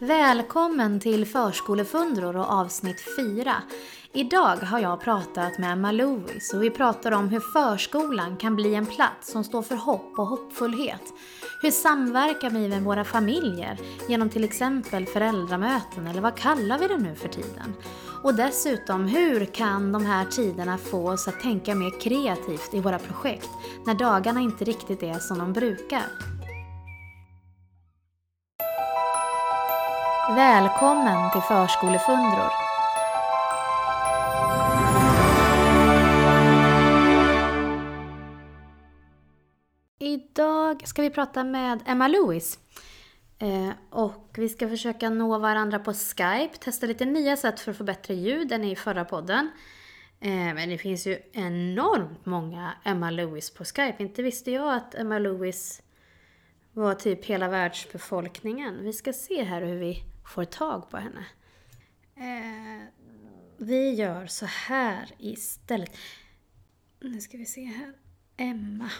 Välkommen till Förskolefundror och avsnitt 4. Idag har jag pratat med Emma Lewis och vi pratar om hur förskolan kan bli en plats som står för hopp och hoppfullhet. Hur samverkar vi med våra familjer genom till exempel föräldramöten eller vad kallar vi det nu för tiden? Och dessutom, hur kan de här tiderna få oss att tänka mer kreativt i våra projekt när dagarna inte riktigt är som de brukar? Välkommen till Förskolefundror! Idag ska vi prata med Emma Lewis. Eh, och vi ska försöka nå varandra på Skype, testa lite nya sätt för att få bättre ljud än i förra podden. Eh, men det finns ju enormt många Emma Lewis på Skype. Inte visste jag att Emma Lewis var typ hela världsbefolkningen. Vi ska se här hur vi får tag på henne. Eh, vi gör så här istället. Nu ska vi se här. Emma.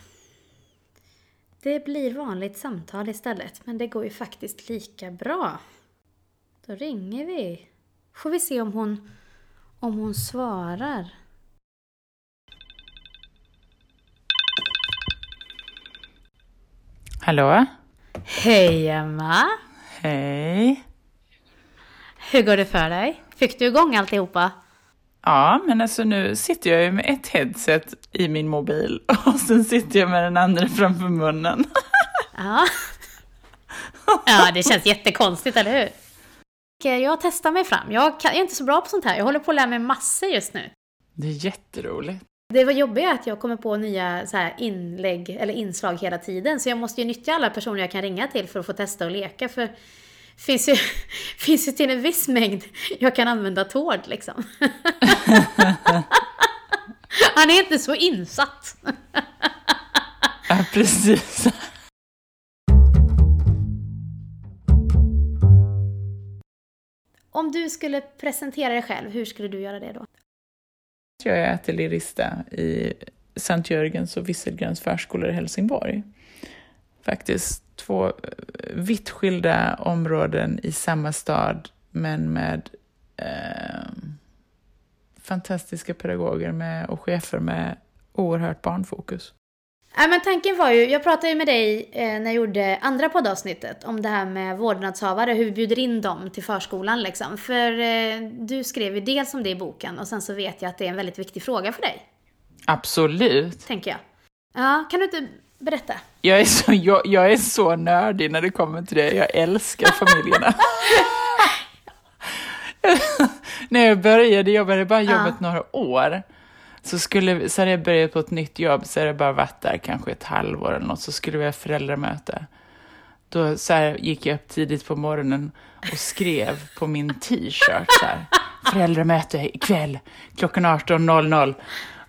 Det blir vanligt samtal istället, men det går ju faktiskt lika bra. Då ringer vi. Får vi se om hon, om hon svarar. Hallå? Hej Emma! Hej. Hur går det för dig? Fick du igång alltihopa? Ja, men alltså nu sitter jag ju med ett headset i min mobil och sen sitter jag med den andra framför munnen. Ja. Ja, det känns jättekonstigt, eller hur? Jag testar mig fram. Jag, kan, jag är inte så bra på sånt här. Jag håller på att lära mig massor just nu. Det är jätteroligt. Det var jobbiga att jag kommer på nya så här inlägg eller inslag hela tiden. Så jag måste ju nyttja alla personer jag kan ringa till för att få testa och leka. För finns ju, finns ju till en viss mängd jag kan använda Tord liksom. Han är inte så insatt. Ja, precis. Om du skulle presentera dig själv, hur skulle du göra det då? Jag är ateljerista i Sankt Jörgens och Visselgrens förskolor i Helsingborg. Faktiskt två eh, vitt skilda områden i samma stad, men med eh, fantastiska pedagoger med, och chefer med oerhört barnfokus. Ja, men tanken var ju, jag pratade ju med dig eh, när jag gjorde andra poddavsnittet om det här med vårdnadshavare, hur vi bjuder in dem till förskolan liksom. För eh, du skrev ju dels om det i boken och sen så vet jag att det är en väldigt viktig fråga för dig. Absolut. Tänker jag. Ja, kan du inte berätta? Jag är, så, jag, jag är så nördig när det kommer till det. Jag älskar familjerna. när jag började jobba, jag hade bara jobbat Ja. några år. Så, skulle, så hade jag börjat på ett nytt jobb, så hade jag bara varit där kanske ett halvår eller något, så skulle vi ha föräldramöte. Då så här, gick jag upp tidigt på morgonen och skrev på min t-shirt så här, föräldramöte ikväll klockan 18.00.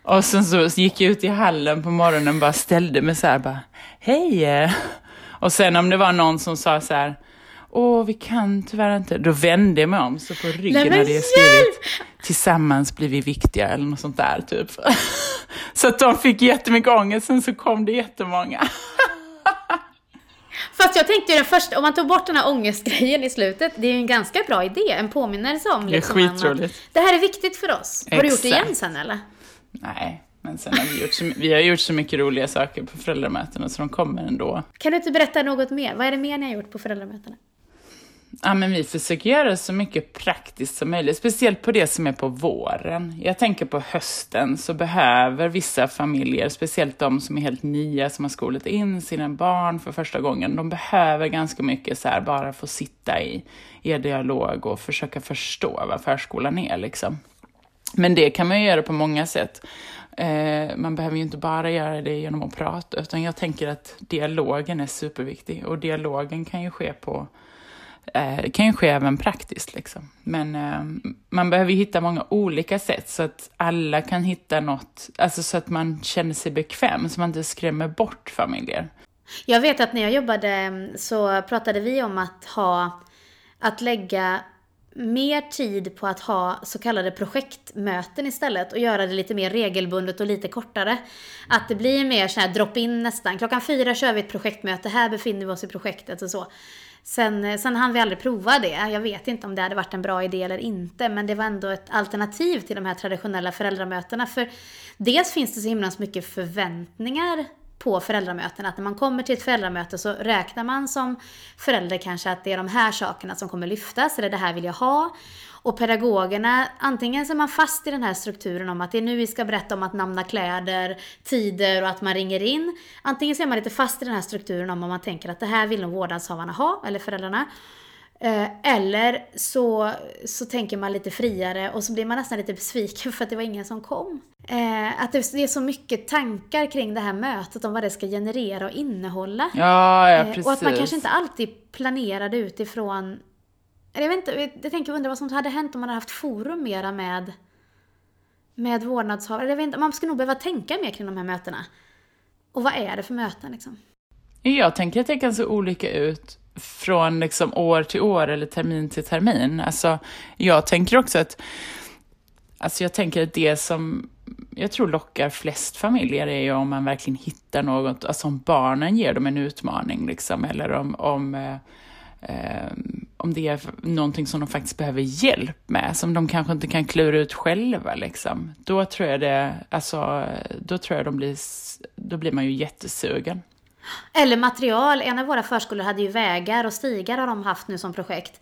Och sen så gick jag ut i hallen på morgonen och bara ställde mig så här, bara, hej! Och sen om det var någon som sa så här, åh, vi kan tyvärr inte, då vände jag mig om, så på ryggen Nej, hade jag skrivit, tillsammans blir vi viktiga, eller något sånt där typ. Så att de fick jättemycket ångest, sen så kom det jättemånga. Fast jag tänkte ju den första, om man tog bort den här ångestgrejen i slutet, det är ju en ganska bra idé, en påminnelse om Det är liksom, om att skitroligt. Det här är viktigt för oss. Har du gjort det Exakt. igen sen eller? Nej, men sen har vi gjort så, vi har gjort så mycket roliga saker på föräldramötena så de kommer ändå. Kan du inte berätta något mer? Vad är det mer ni har gjort på föräldramötena? Ja, men vi försöker göra så mycket praktiskt som möjligt, speciellt på det som är på våren. Jag tänker på hösten så behöver vissa familjer, speciellt de som är helt nya, som har skolat in sina barn för första gången, de behöver ganska mycket så här, bara få sitta i, i dialog och försöka förstå vad förskolan är liksom. Men det kan man ju göra på många sätt. Eh, man behöver ju inte bara göra det genom att prata, utan jag tänker att dialogen är superviktig. Och dialogen kan ju ske på eh, det kan ju ske även praktiskt. Liksom. Men eh, man behöver ju hitta många olika sätt så att alla kan hitta något, alltså så att man känner sig bekväm, så man inte skrämmer bort familjer. Jag vet att när jag jobbade mm, så pratade vi om att ha, att lägga mer tid på att ha så kallade projektmöten istället och göra det lite mer regelbundet och lite kortare. Att det blir mer så här drop-in nästan. Klockan fyra kör vi ett projektmöte, här befinner vi oss i projektet och så. Sen, sen hann vi aldrig prova det. Jag vet inte om det hade varit en bra idé eller inte, men det var ändå ett alternativ till de här traditionella föräldramötena. För dels finns det så himla mycket förväntningar på föräldramöten. Att när man kommer till ett föräldramöte så räknar man som förälder kanske att det är de här sakerna som kommer lyftas, eller det här vill jag ha. Och pedagogerna, antingen så är man fast i den här strukturen om att det är nu vi ska berätta om att namna kläder, tider och att man ringer in. Antingen så är man lite fast i den här strukturen om att man tänker att det här vill nog vårdnadshavarna ha, eller föräldrarna. Eh, eller så, så tänker man lite friare och så blir man nästan lite besviken för att det var ingen som kom. Eh, att det är så mycket tankar kring det här mötet om vad det ska generera och innehålla. Ja, ja, precis. och att man kanske inte alltid planerade utifrån jag vet inte, jag tänker undra vad som hade hänt om man hade haft forum mera med, med vårdnadshavare. Jag vet inte, man skulle nog behöva tänka mer kring de här mötena. Och vad är det för möten liksom? Jag tänker att det kan se olika ut från liksom år till år eller termin till termin. Alltså, jag tänker också att, alltså jag tänker att det som jag tror lockar flest familjer är ju om man verkligen hittar något, alltså om barnen ger dem en utmaning liksom, eller om, om eh, eh om det är någonting som de faktiskt behöver hjälp med, som de kanske inte kan klura ut själva. Liksom. Då tror jag det, alltså, då tror jag de blir, då blir man ju jättesugen. Eller material. En av våra förskolor hade ju vägar och stigar har de haft nu som projekt.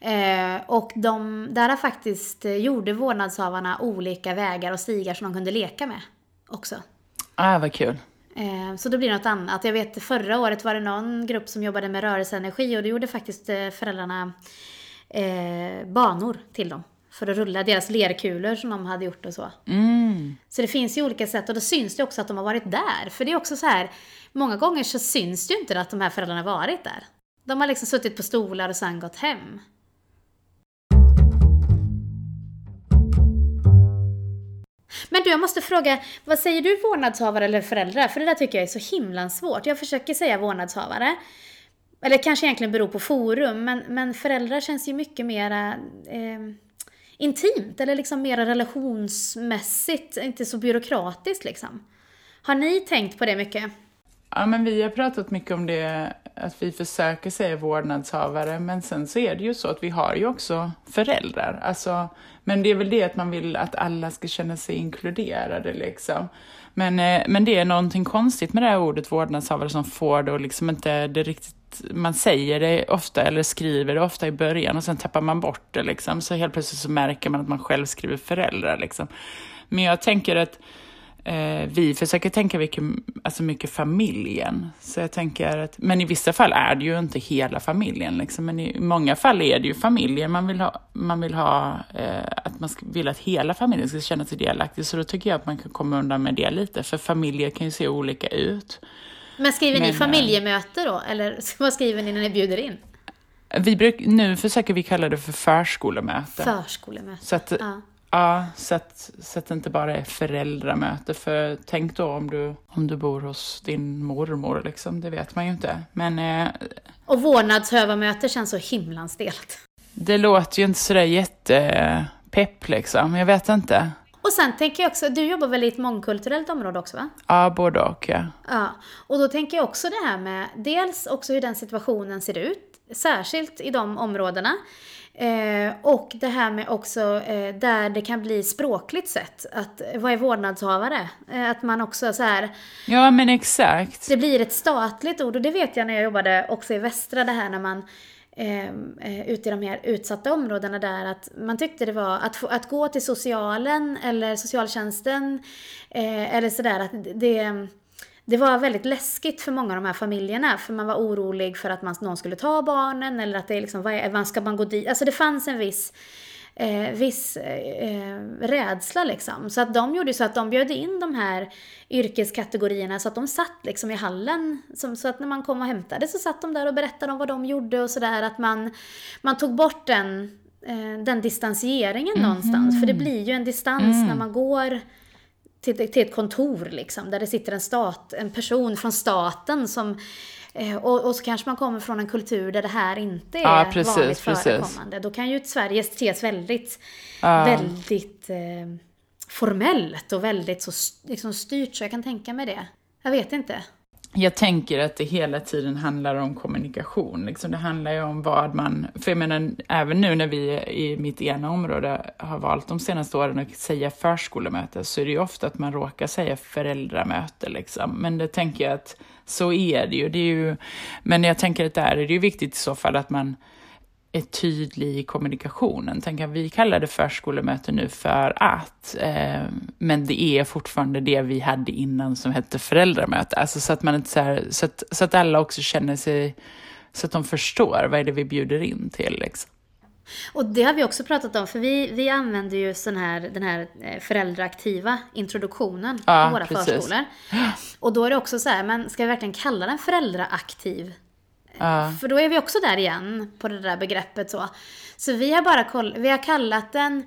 Eh, och de, där har faktiskt eh, gjorde vårdnadshavarna olika vägar och stigar som de kunde leka med också. Ah, vad kul. Eh, så då blir det något annat. Jag vet förra året var det någon grupp som jobbade med rörelseenergi och då gjorde faktiskt eh, föräldrarna eh, banor till dem. För att rulla deras lerkulor som de hade gjort och så. Mm. Så det finns ju olika sätt och då syns det också att de har varit där. För det är också så här, många gånger så syns det ju inte att de här föräldrarna varit där. De har liksom suttit på stolar och sen gått hem. Men du, jag måste fråga, vad säger du vårdnadshavare eller föräldrar? För det där tycker jag är så himla svårt. Jag försöker säga vårdnadshavare. Eller kanske egentligen beror på forum, men, men föräldrar känns ju mycket mera eh, intimt, eller liksom mera relationsmässigt, inte så byråkratiskt liksom. Har ni tänkt på det mycket? Ja, men vi har pratat mycket om det, att vi försöker säga vårdnadshavare, men sen så är det ju så att vi har ju också föräldrar. Alltså, men det är väl det att man vill att alla ska känna sig inkluderade liksom. Men, eh, men det är någonting konstigt med det här ordet vårdnadshavare som får det och liksom inte det riktigt, man säger det ofta eller skriver det ofta i början och sen tappar man bort det liksom. Så helt plötsligt så märker man att man själv skriver föräldrar liksom. Men jag tänker att Eh, vi försöker tänka mycket, alltså mycket familjen. Så jag tänker att, men i vissa fall är det ju inte hela familjen. Liksom. Men i många fall är det ju familjen man vill ha, man vill ha eh, att man ska, vill att hela familjen ska känna sig delaktig. Så då tycker jag att man kan komma undan med det lite, för familjer kan ju se olika ut. Men skriver men, ni familjemöte då, eller vad skriver ni när ni bjuder in? Vi bruk, nu försöker vi kalla det för förskolemöte. Förskolemöte, så att, ja. Ja, att det inte bara föräldramöte. För tänk då om du, om du bor hos din mormor, liksom, det vet man ju inte. Men, eh, och vårdnadshövarmöte känns så himlans stelt. Det låter ju inte sådär jättepepp liksom, jag vet inte. Och sen tänker jag också, du jobbar väl i ett mångkulturellt område också va? Ja, både och ja. Ja, och då tänker jag också det här med dels också hur den situationen ser ut, särskilt i de områdena. Eh, och det här med också eh, där det kan bli språkligt sett, att vad är vårdnadshavare? Eh, att man också så här... Ja men exakt. Det blir ett statligt ord och det vet jag när jag jobbade också i västra, det här när man eh, eh ute i de här utsatta områdena där att man tyckte det var att, få, att gå till socialen eller socialtjänsten eh, eller sådär att det det var väldigt läskigt för många av de här familjerna för man var orolig för att man, någon skulle ta barnen eller att det är liksom, vad är, ska man gå dit? Alltså det fanns en viss eh, viss eh, rädsla liksom. Så att de gjorde så att de bjöd in de här yrkeskategorierna så att de satt liksom i hallen. Som, så att när man kom och hämtade så satt de där och berättade om vad de gjorde och sådär. Att man, man tog bort den, eh, den distansieringen mm -hmm. någonstans. För det blir ju en distans mm. när man går till, till ett kontor liksom, där det sitter en, stat, en person från staten som eh, och, och, så kanske man kommer från en kultur där det här inte är ja, precis, vanligt förekommande. Precis. Då kan ju Sverige ses väldigt, ja. väldigt eh, formellt och väldigt så liksom styrt, så jag kan tänka mig det. Jag vet inte jag tänker att det hela tiden handlar om kommunikation. Liksom det handlar ju om vad man... För jag menar, även nu när vi i mitt ena område har valt de senaste åren att säga förskolemöte, så är det ju ofta att man råkar säga föräldramöte. Liksom. Men det tänker jag att så är det ju. Det är ju men jag tänker att där är det ju viktigt i så fall att man är tydlig i kommunikationen. Tänk att vi kallar det förskolemöte nu för att, eh, men det är fortfarande det vi hade innan som hette föräldramöte. Alltså så att, man inte så, här, så, att, så att alla också känner sig, så att de förstår vad är det vi bjuder in till. Liksom. Och det har vi också pratat om, för vi, vi använder ju sån här, den här eh, föräldraaktiva introduktionen ja, på våra precis. förskolor. Och då är det också så här, men ska vi verkligen kalla den föräldraaktiv Uh. För då är vi också där igen, på det där begreppet så. Så vi har bara koll, vi har kallat den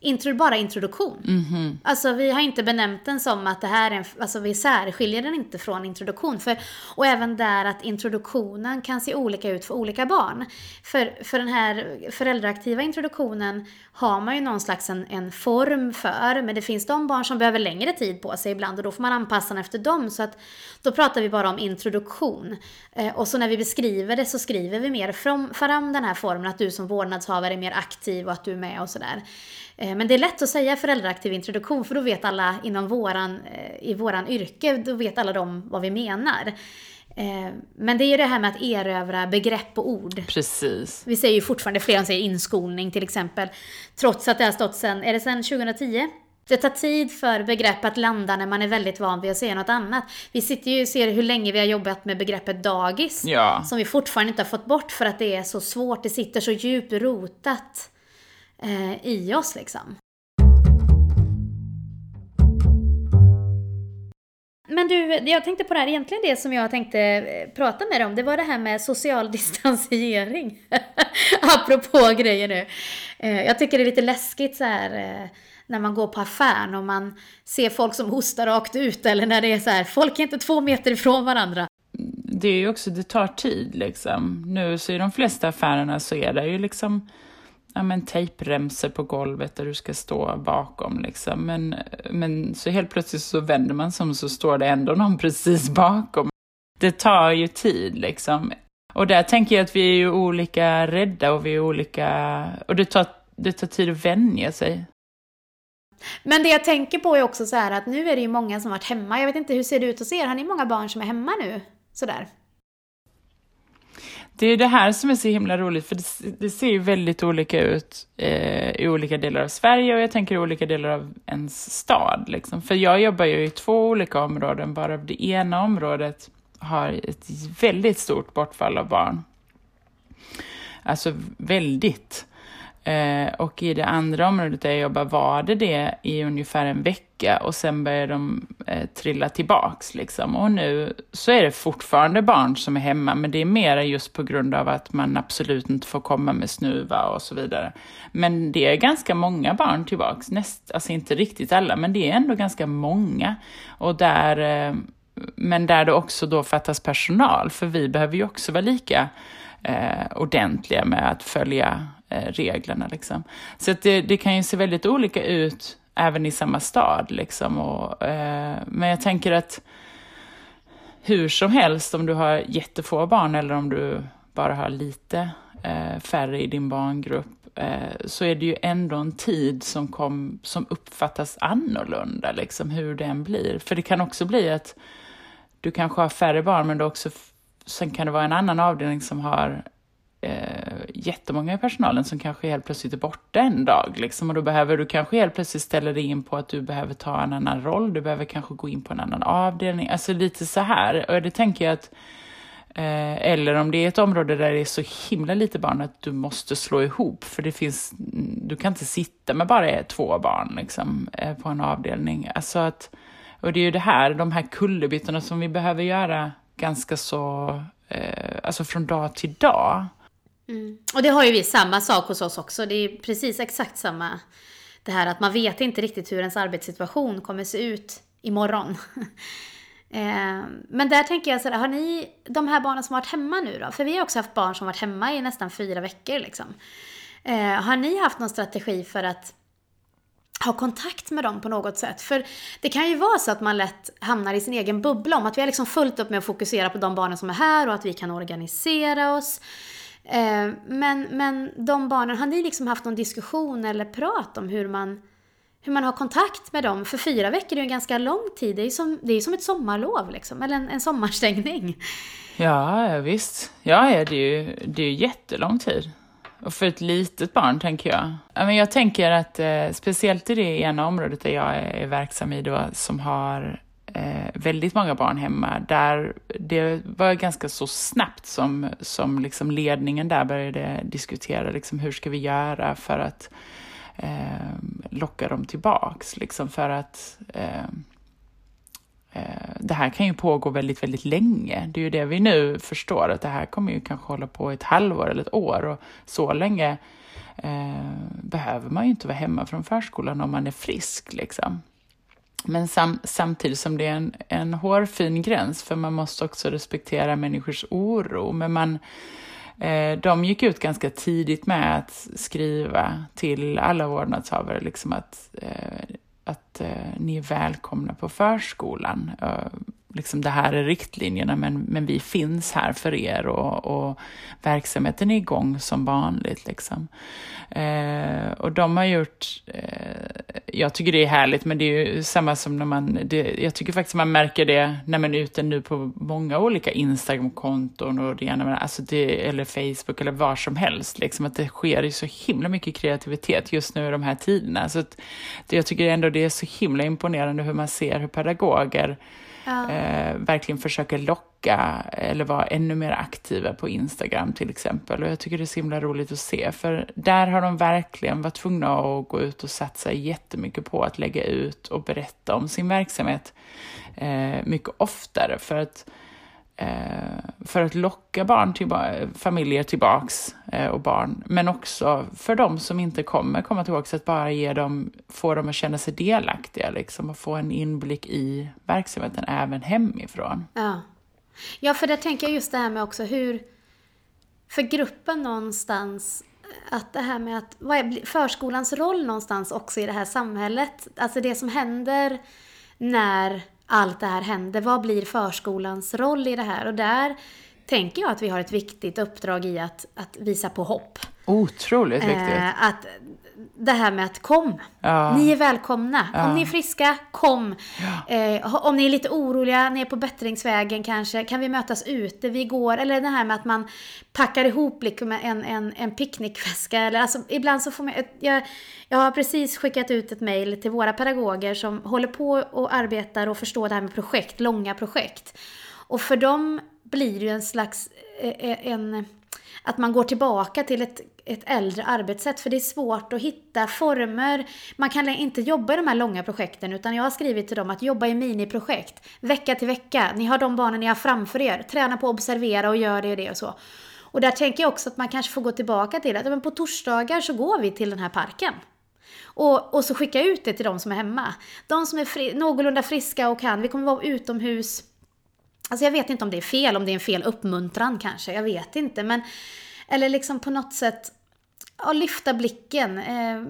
intro, bara introduktion. Mm -hmm. Alltså vi har inte benämnt den som att det här är en, alltså vi särskiljer den inte från introduktion. För, och även där att introduktionen kan se olika ut för olika barn. För, för den här föräldraaktiva introduktionen har man ju någon slags en, en form för, men det finns de barn som behöver längre tid på sig ibland och då får man anpassa den efter dem. Så att då pratar vi bara om introduktion. Eh, och så när vi beskriver det så skriver vi mer fram, fram den här formen att du som vårdnadshavare är mer aktiv och att du är med och sådär. Eh, men det är lätt att säga föräldraaktiv introduktion för då vet alla inom våran, eh, i våran yrke, då vet alla de vad vi menar. Eh, men det är ju det här med att erövra begrepp och ord. Precis. Vi säger ju fortfarande fler säger inskolning till exempel. Trots att det har stått sen, är det sen 2010? Det tar tid för begrepp att landa när man är väldigt van vid att säga något annat. Vi sitter ju och ser hur länge vi har jobbat med begreppet dagis. Ja. Som vi fortfarande inte har fått bort för att det är så svårt, det sitter så djupt rotat eh, i oss liksom. Men du, jag tänkte på det här, egentligen det som jag tänkte eh, prata med dig om, det var det här med social distansiering. Apropå grejer nu. Eh, jag tycker det är lite läskigt så här eh, när man går på affären och man ser folk som hostar rakt ut eller när det är så här, folk är inte två meter ifrån varandra. Det är ju också, det tar tid liksom. Nu så i de flesta affärerna så är det ju liksom ja, men tejpremsor på golvet där du ska stå bakom. Liksom. Men, men så helt plötsligt så vänder man sig om så står det ändå någon precis bakom. Det tar ju tid liksom. Och där tänker jag att vi är ju olika rädda och vi är olika... Och det tar, det tar tid att vänja sig. Men det jag tänker på är också så här att nu är det ju många som varit hemma. Jag vet inte, hur ser det ut hos er? Har ni många barn som är hemma nu? Sådär. Det är det här som är så himla roligt, för det, det ser ju väldigt olika ut eh, i olika delar av Sverige och jag tänker i olika delar av ens stad. Liksom. För jag jobbar ju i två olika områden, bara det ena området har ett väldigt stort bortfall av barn. Alltså väldigt. Eh, och i det andra området där jag jobbar var det det i ungefär en vecka och sen började de eh, trilla tillbaks. Liksom. Och nu så är det fortfarande barn som är hemma, men det är mer just på grund av att man absolut inte får komma med snuva och så vidare. Men det är ganska många barn tillbaks, Näst, alltså inte riktigt alla, men det är ändå ganska många. Och där, eh, men där det också då fattas personal, för vi behöver ju också vara lika eh, ordentliga med att följa Eh, reglerna. Liksom. Så det, det, kan ju se väldigt olika ut även i samma stad. Liksom, och, eh, men jag tänker att hur som helst, om du har jättefå barn eller om du bara har lite eh, färre i din barngrupp, eh, så är det ju ändå en tid som, kom, som uppfattas annorlunda, liksom, hur den blir. För det kan också bli att du kanske har färre barn, men du också sen kan det vara en annan avdelning som har eh, jättemånga i personalen som kanske helt plötsligt är borta en dag. Liksom, och då behöver du kanske helt plötsligt ställa dig in på att du behöver ta en annan roll, du behöver kanske gå in på en annan avdelning. Alltså lite så här. Och det tänker jag att eh, eller om det är ett område där det är så himla lite barn att du måste slå ihop, för det finns, du kan inte sitta med bara två barn liksom, eh, på en avdelning. Alltså att, och det är ju det här, de här kullerbyttorna som vi behöver göra ganska så, eh, alltså från dag till dag. Mm. Och det har ju vi samma sak hos oss också. Det är precis exakt samma. Det här att man vet inte riktigt hur ens arbetssituation kommer se ut imorgon. eh, men där tänker jag så här, har ni de här barnen som varit hemma nu då? För vi har också haft barn som varit hemma i nästan fyra veckor liksom. Eh, har ni haft någon strategi för att ha kontakt med dem på något sätt. För det kan ju vara så att man lätt hamnar i sin egen bubbla om att vi har liksom fullt upp med att fokusera på de barnen som är här och att vi kan organisera oss. Eh, men, men de barnen, har ni liksom haft någon diskussion eller prat om hur man, hur man har kontakt med dem? För fyra veckor är ju en ganska lång tid. Det är ju som, det är som ett sommarlov, liksom, eller en, en sommarstängning. Ja, visst. Ja, det är ju det är jättelång tid. Och för ett litet barn, tänker jag. jag tänker att eh, speciellt i det ena området där jag är verksam i då, som har eh, väldigt många barn hemma, där det var ganska så snabbt som, som liksom ledningen där började diskutera liksom, hur ska vi göra för att eh, locka dem tillbaks, liksom för att eh, eh, det här kan ju pågå väldigt, väldigt länge. Det är ju det vi nu förstår, att det här kommer ju kanske hålla på ett halvår eller ett år och så länge eh, behöver man ju inte vara hemma från förskolan om man är frisk. Liksom. Men sam, samtidigt som det är en, en hårfin gräns, för man måste också respektera människors oro. Men man, eh, de gick ut ganska tidigt med att skriva till alla vårdnadshavare liksom att, eh, att eh, ni är välkomna på förskolan. Eh, Liksom det här är riktlinjerna, men, men vi finns här för er och, och verksamheten är igång som vanligt. Liksom. Eh, och de har gjort, eh, jag tycker det är härligt, men det är ju samma som när man, det, jag tycker faktiskt man märker det när man är ute nu på många olika Instagram-konton och det ena, alltså det, eller Facebook eller var som helst, liksom, att det sker ju så himla mycket kreativitet just nu i de här tiderna. Så att, det, jag tycker ändå det är så himla imponerande hur man ser hur pedagoger ja. eh, verkligen försöker locka eller vara ännu mer aktiva på Instagram till exempel. Och jag tycker det är så himla roligt att se, för där har de verkligen varit tvungna att gå ut och satsa jättemycket på att lägga ut och berätta om sin verksamhet eh, mycket oftare. För att Eh, för att locka barn till, familjer tillbaks eh, och barn, men också för de som inte kommer komma tillbaks, att bara ge dem, få dem att känna sig delaktiga liksom, och få en inblick i verksamheten även hemifrån. Ja, ja för det tänker jag just det här med också hur, för gruppen någonstans, att det här med att, vad är förskolans roll någonstans också i det här samhället? Alltså det som händer när allt det här händer. Vad blir förskolans roll i det här? Och där tänker jag att vi har ett viktigt uppdrag i att, att visa på hopp. Otroligt viktigt. Eh, att det här med att kom. Ja. Ni är välkomna. Ja. Om ni är friska, kom. Ja. Eh, om ni är lite oroliga, ni är på bättringsvägen kanske, kan vi mötas ute? Vi går. Eller det här med att man packar ihop liksom en, en, en picknickväska. Eller, alltså, ibland så får man... Jag, jag har precis skickat ut ett mejl till våra pedagoger som håller på och arbetar och förstår det här med projekt, långa projekt. Och för dem blir det ju en slags... Eh, eh, en, att man går tillbaka till ett, ett äldre arbetssätt. För det är svårt att hitta former. Man kan inte jobba i de här långa projekten utan jag har skrivit till dem att jobba i miniprojekt. Vecka till vecka. Ni har de barnen ni har framför er. Träna på att observera och gör det och det och så. Och där tänker jag också att man kanske får gå tillbaka till att men på torsdagar så går vi till den här parken. Och, och så skicka ut det till de som är hemma. De som är fri, någorlunda friska och kan, vi kommer vara utomhus Alltså jag vet inte om det är fel, om det är en fel uppmuntran kanske, jag vet inte. Men, eller liksom på något sätt ja, lyfta blicken. Eh,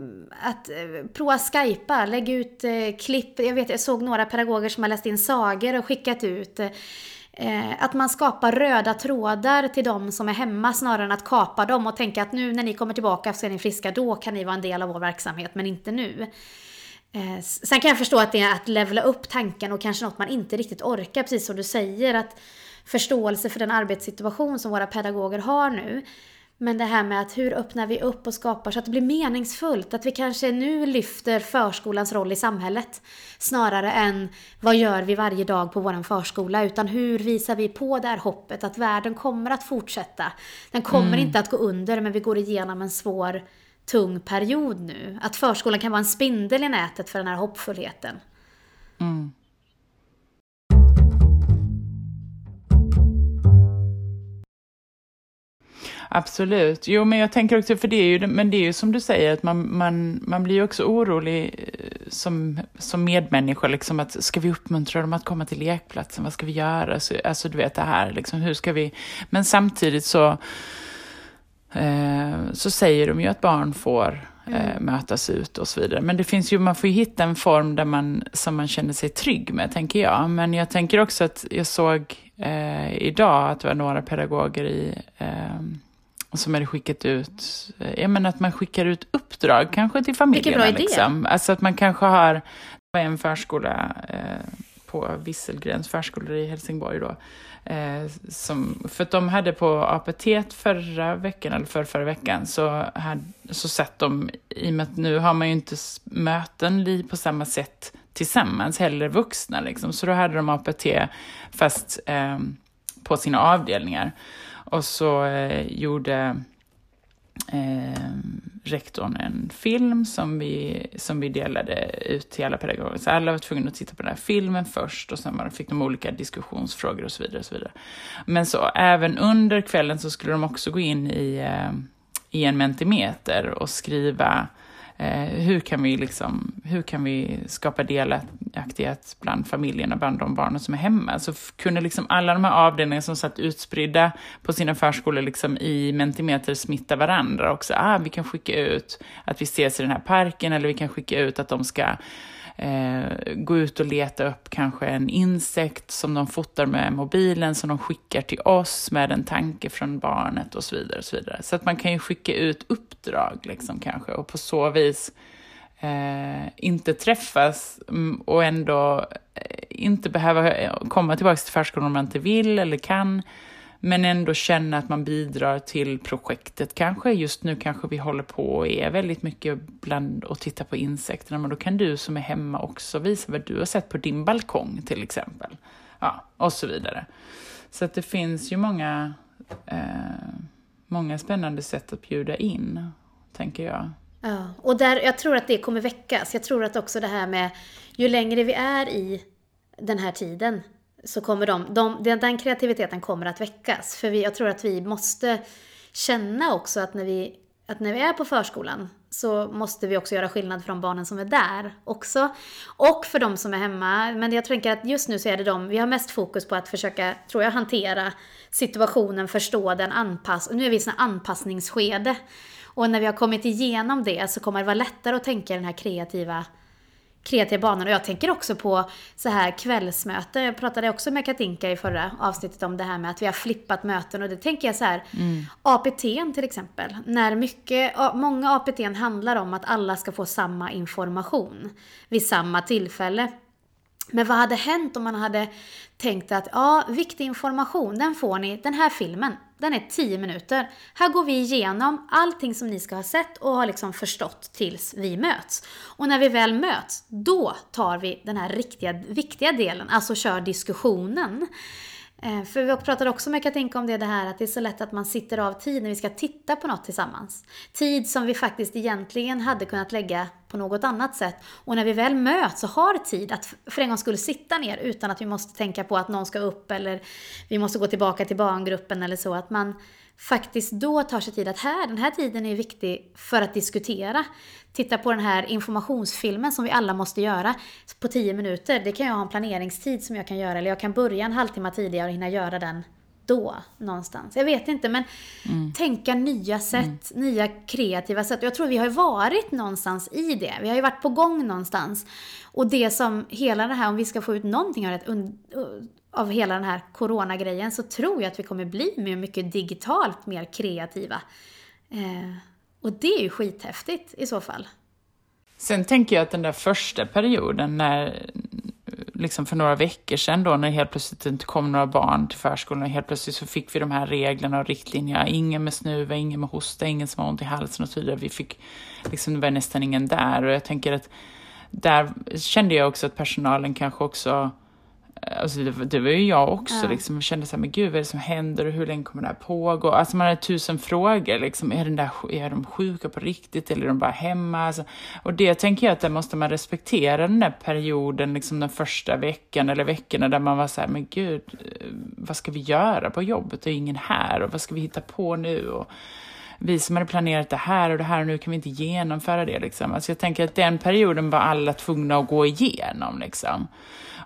att eh, prova skypa, lägga ut eh, klipp. Jag vet, jag såg några pedagoger som har läst in sagor och skickat ut. Att man skapar röda trådar till de som är hemma snarare än att kapa dem och tänka att nu när ni kommer tillbaka så är ni friska, då kan ni vara en del av vår verksamhet, men inte nu. Sen kan jag förstå att det är att levla upp tanken och kanske något man inte riktigt orkar, precis som du säger, att förståelse för den arbetssituation som våra pedagoger har nu. Men det här med att hur öppnar vi upp och skapar så att det blir meningsfullt? Att vi kanske nu lyfter förskolans roll i samhället snarare än vad gör vi varje dag på vår förskola? Utan hur visar vi på det här hoppet att världen kommer att fortsätta? Den kommer mm. inte att gå under men vi går igenom en svår tung period nu. Att förskolan kan vara en spindel i nätet för den här hoppfullheten. Mm. Absolut. Jo, men jag tänker också, för det är ju, men det är ju som du säger, att man, man, man blir ju också orolig eh, som, som medmänniska, liksom att ska vi uppmuntra dem att komma till lekplatsen, vad ska vi göra? Så, alltså du vet det här, liksom, hur ska vi, men samtidigt så, eh, så säger de ju att barn får mm. mötas ut och så vidare. Men det finns ju, man får ju hitta en form där man, som man känner sig trygg med, tänker jag. Men jag tänker också att jag såg eh, idag att det var några pedagoger i eh, som hade skickat ut, eh, jag menar att man skickar ut uppdrag kanske till familjerna. Vilken bra idé. Liksom. Alltså att man kanske har, en förskola eh, på Visselgrens förskolor i Helsingborg då, Eh, som, för att de hade på APT förra veckan, eller för förra veckan, så, hade, så satt de, i och med att nu har man ju inte möten på samma sätt tillsammans, heller vuxna liksom, så då hade de APT fast eh, på sina avdelningar. Och så eh, gjorde eh, rektorn en film som vi, som vi delade ut till alla pedagoger. Så alla var tvungna att titta på den här filmen först och sen fick de olika diskussionsfrågor och så vidare. Och så vidare. Men så även under kvällen så skulle de också gå in i, eh, i en mentimeter och skriva Eh, Eh, hur, kan vi liksom, hur kan vi skapa delaktighet bland familjerna, bland de barnen som är hemma? Alltså, Så kunde liksom alla de här avdelningarna som satt utspridda på sina förskolor liksom i Mentimeter smitta varandra också. Ah, vi kan skicka ut att vi ses i den här parken eller vi kan skicka ut att de ska eh, gå ut och leta upp kanske en insekt som de fotar med mobilen som de skickar till oss med en tanke från barnet och så vidare. Och så, vidare. så att man kan ju skicka ut uppdrag liksom kanske och på så vis eh, inte träffas mm, och ändå eh, inte behöva eh, komma tillbaka till förskolan om man inte vill eller kan men ändå känna att man bidrar till projektet kanske. Just nu kanske vi håller på och är väldigt mycket bland och tittar på insekterna, men då kan du som är hemma också visa vad du har sett på din balkong till exempel. Ja, och så vidare. Så att det finns ju många, eh, många spännande sätt att bjuda in, tänker jag. Ja, och där, jag tror att det kommer väckas. Jag tror att också det här med, ju längre vi är i den här tiden, så kommer de, de, den kreativiteten kommer att väckas. För vi, jag tror att vi måste känna också att när vi, att när vi är på förskolan så måste vi också göra skillnad för de barnen som är där också. Och för de som är hemma. Men jag tänker att just nu så är det de, vi har mest fokus på att försöka, tror jag, hantera situationen, förstå den, anpassa. Nu är vi i en anpassningsskede. Och när vi har kommit igenom det så kommer det vara lättare att tänka den här kreativa kreativa banan. Och jag tänker också på så här kvällsmöten. Jag pratade också med Katinka i förra avsnittet om det här med att vi har flippat möten. Och det tänker jag så här, mm. APT till exempel. När mycket, många APT handlar om att alla ska få samma information vid samma tillfälle. Men vad hade hänt om man hade tänkt att ja, viktig information, den får ni, den här filmen, den är 10 minuter. Här går vi igenom allting som ni ska ha sett och har liksom förstått tills vi möts. Och när vi väl möts, då tar vi den här riktiga, viktiga delen, alltså kör diskussionen. Eh, för vi pratade också med Katinka om det, det här att det är så lätt att man sitter av tid när vi ska titta på något tillsammans. Tid som vi faktiskt egentligen hade kunnat lägga på något annat sätt. Och när vi väl möts och har tid att för en gång skulle sitta ner utan att vi måste tänka på att någon ska upp eller vi måste gå tillbaka till barngruppen eller så. Att man faktiskt då tar sig tid att här, den här tiden är viktig för att diskutera. Titta på den här informationsfilmen som vi alla måste göra på 10 minuter. Det kan jag ha en planeringstid som jag kan göra, eller jag kan börja en halvtimme tidigare och hinna göra den då någonstans. Jag vet inte, men mm. tänka nya sätt, mm. nya kreativa sätt. Jag tror vi har varit någonstans i det. Vi har ju varit på gång någonstans. Och det som hela det här, om vi ska få ut någonting av det, av hela den här coronagrejen så tror jag att vi kommer bli mycket digitalt mer kreativa. Eh, och det är ju skithäftigt i så fall. Sen tänker jag att den där första perioden när, liksom för några veckor sedan då, när helt plötsligt inte kom några barn till förskolan och helt plötsligt så fick vi de här reglerna och riktlinjerna. Ingen med snuva, ingen med hosta, ingen som har ont i halsen och så vidare. Vi fick, liksom, det var nästan ingen där och jag tänker att där kände jag också att personalen kanske också Alltså det, det var ju jag också, ja. liksom. jag kände så här, men gud vad är det som händer och hur länge kommer det här pågå? Alltså man hade tusen frågor, liksom. är, den där, är de sjuka på riktigt eller är de bara hemma? Alltså, och det tänker jag att där måste man respektera den där perioden, liksom den första veckan eller veckorna där man var så här, men gud, vad ska vi göra på jobbet? Det är ingen här och vad ska vi hitta på nu? Och, vi som hade planerat det här och det här och nu kan vi inte genomföra det. Liksom. Alltså jag tänker att den perioden var alla tvungna att gå igenom. Liksom.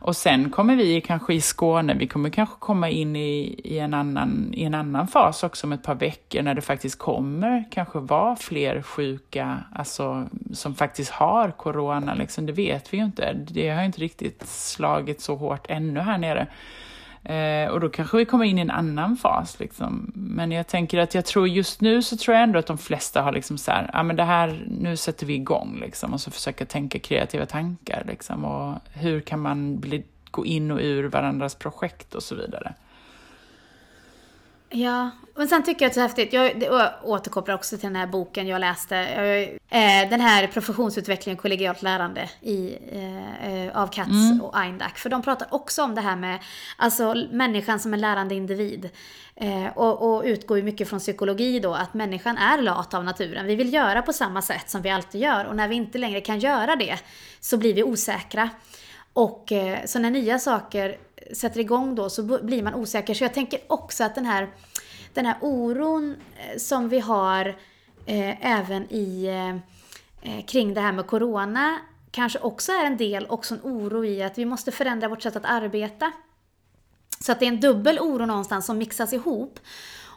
Och sen kommer vi kanske i Skåne, vi kommer kanske komma in i, i, en annan, i en annan fas också om ett par veckor när det faktiskt kommer kanske vara fler sjuka, alltså som faktiskt har corona, liksom. det vet vi ju inte. Det har inte riktigt slagit så hårt ännu här nere. Eh, och då kanske vi kommer in i en annan fas. Liksom. Men jag tänker att jag tror just nu så tror jag ändå att de flesta har liksom så här, ja men det här, nu sätter vi igång liksom och så försöka tänka kreativa tankar liksom och hur kan man bli, gå in och ur varandras projekt och så vidare. Ja, men sen tycker jag att det är så häftigt. Jag, jag återkopplar också till den här boken jag läste. Jag, eh, den här professionsutveckling och kollegialt lärande i, eh, av Katz mm. och Eindak. För de pratar också om det här med alltså, människan som en lärande individ. Eh, och, och utgår ju mycket från psykologi då, att människan är lat av naturen. Vi vill göra på samma sätt som vi alltid gör. Och när vi inte längre kan göra det så blir vi osäkra. Och eh, så när nya saker sätter igång då så blir man osäker. Så jag tänker också att den här, den här oron eh, som vi har eh, även i, eh, eh, kring det här med Corona kanske också är en del, också en oro i att vi måste förändra vårt sätt att arbeta. Så att det är en dubbel oro någonstans som mixas ihop.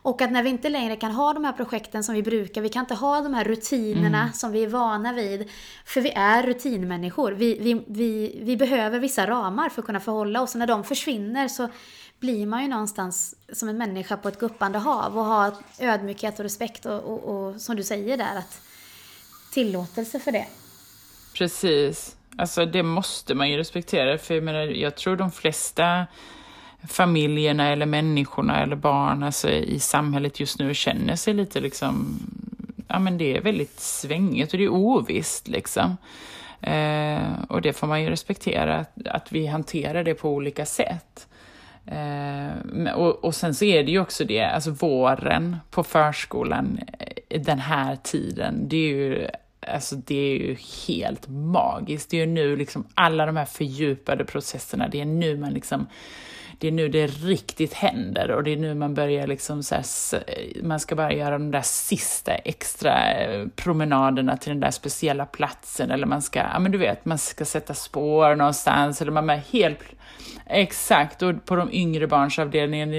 Och att när vi inte längre kan ha de här projekten som vi brukar, vi kan inte ha de här rutinerna mm. som vi är vana vid. För vi är rutinmänniskor. Vi, vi, vi, vi behöver vissa ramar för att kunna förhålla oss. Och när de försvinner så blir man ju någonstans som en människa på ett guppande hav och har ödmjukhet och respekt och, och, och som du säger där, att tillåtelse för det. Precis. Alltså det måste man ju respektera, för jag menar, jag tror de flesta familjerna eller människorna eller barn alltså, i samhället just nu känner sig lite liksom, ja men det är väldigt svängigt och det är ovisst liksom. Eh, och det får man ju respektera, att, att vi hanterar det på olika sätt. Eh, och, och sen så är det ju också det, alltså våren på förskolan, eh, den här tiden, det är ju Alltså det är ju helt magiskt. Det är ju nu liksom alla de här fördjupade processerna, det är nu man liksom det är nu det riktigt händer och det är nu man börjar liksom så här, man ska bara göra de där sista extra eh, promenaderna till den där speciella platsen eller man ska, ja men du vet, man ska sätta spår någonstans eller man är helt Exakt, och på de yngre barnsavdelningen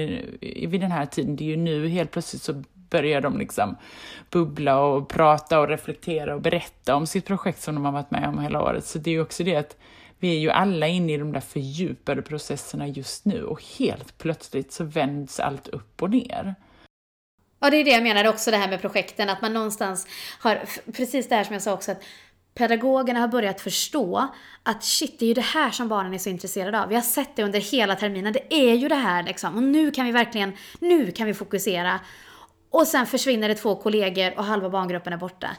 vid den här tiden, det är ju nu helt plötsligt så börjar de liksom bubbla och prata och reflektera och berätta om sitt projekt som de har varit med om hela året. Så det är ju också det att vi är ju alla inne i de där fördjupade processerna just nu och helt plötsligt så vänds allt upp och ner. Ja, det är det jag menar också det här med projekten, att man någonstans har, precis det här som jag sa också, att pedagogerna har börjat förstå att shit, det är ju det här som barnen är så intresserade av. Vi har sett det under hela terminen, det är ju det här liksom. Och nu kan vi verkligen, nu kan vi fokusera. Och sen försvinner det två kollegor och halva barngruppen är borta.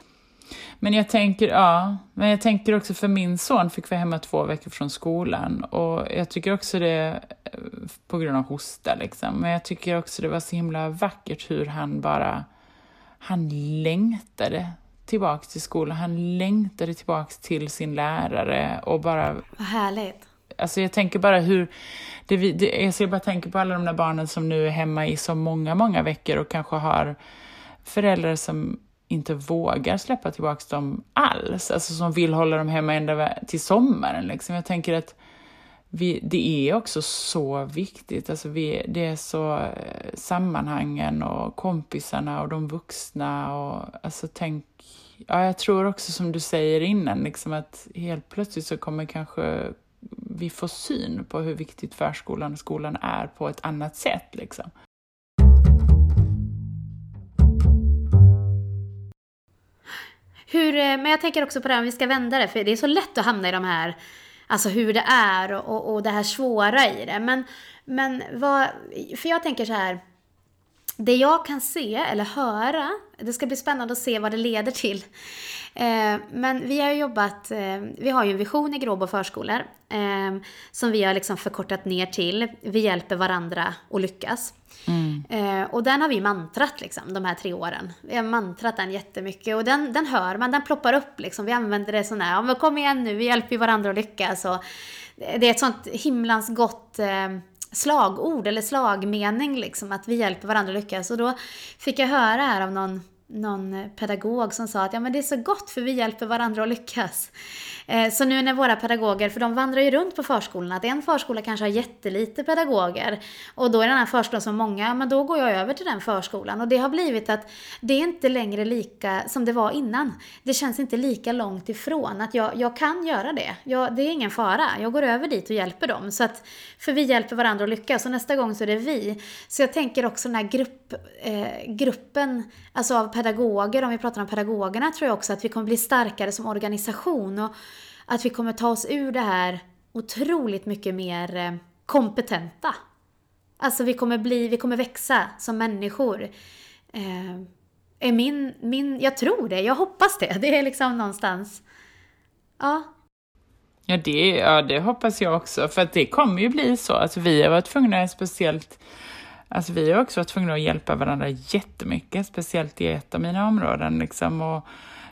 Men jag tänker, ja, men jag tänker också för min son fick vara hemma två veckor från skolan. Och jag tycker också det, på grund av hosta liksom, men jag tycker också det var så himla vackert hur han bara, han längtade tillbaks till skolan, han längtade tillbaks till sin lärare och bara... Vad härligt. Alltså jag tänker bara hur, det, det, jag ser bara tänker på alla de där barnen som nu är hemma i så många, många veckor och kanske har föräldrar som inte vågar släppa tillbaka dem alls, alltså som vill hålla dem hemma ända till sommaren. Liksom. Jag tänker att vi, det är också så viktigt, alltså vi, det är så eh, sammanhangen och kompisarna och de vuxna och alltså tänk, ja jag tror också som du säger innan, liksom att helt plötsligt så kommer kanske vi få syn på hur viktigt förskolan och skolan är på ett annat sätt. Liksom. Hur, eh, men jag tänker också på det här, om vi ska vända det, för det är så lätt att hamna i de här, alltså hur det är och, och, och det här svåra i det. Men, men vad, för jag tänker så här, det jag kan se eller höra, det ska bli spännande att se vad det leder till. Eh, men vi har jobbat, eh, vi har ju en vision i Gråbo förskolor eh, som vi har liksom förkortat ner till Vi hjälper varandra att lyckas. Mm. Och den har vi mantrat liksom, de här tre åren. Vi har mantrat den jättemycket och den, den hör man, den ploppar upp liksom. Vi använder det sån här, ja men kom igen nu, vi hjälper varandra att lyckas. Och det är ett sånt himlans gott slagord eller slagmening liksom, att vi hjälper varandra att lyckas. Och då fick jag höra här av någon någon pedagog som sa att ja, men det är så gott för vi hjälper varandra att lyckas. Eh, så nu när våra pedagoger, för de vandrar ju runt på förskolorna, att en förskola kanske har jättelite pedagoger och då är den här förskolan så många, men då går jag över till den förskolan och det har blivit att det är inte längre lika som det var innan. Det känns inte lika långt ifrån att jag, jag kan göra det. Jag, det är ingen fara. Jag går över dit och hjälper dem. Så att, för vi hjälper varandra att lyckas och nästa gång så är det vi. Så jag tänker också den här grupp, eh, gruppen, alltså av pedagoger, om vi pratar om pedagogerna, tror jag också att vi kommer bli starkare som organisation och att vi kommer ta oss ur det här otroligt mycket mer eh, kompetenta. Alltså vi kommer bli, vi kommer växa som människor. Eh, är min, min, jag tror det, jag hoppas det. Det är liksom någonstans, ja. Ja det, ja, det hoppas jag också, för att det kommer ju bli så. Alltså vi har varit tvungna, speciellt Alltså vi har också varit tvungna att hjälpa varandra jättemycket, speciellt i ett av mina områden. Liksom. Och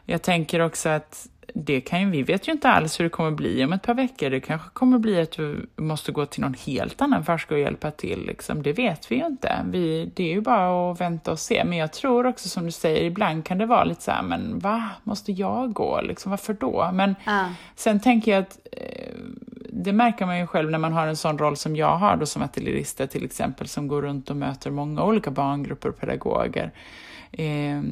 jag tänker också att det kan ju, vi vet ju inte alls hur det kommer bli om ett par veckor. Det kanske kommer bli att du måste gå till någon helt annan förskola och hjälpa till. Liksom. Det vet vi ju inte. Vi, det är ju bara att vänta och se. Men jag tror också som du säger, ibland kan det vara lite så här, men va, måste jag gå? Liksom, varför då? Men uh. sen tänker jag att eh, det märker man ju själv när man har en sån roll som jag har då som ateljerista till exempel, som går runt och möter många olika barngrupper och pedagoger. Eh,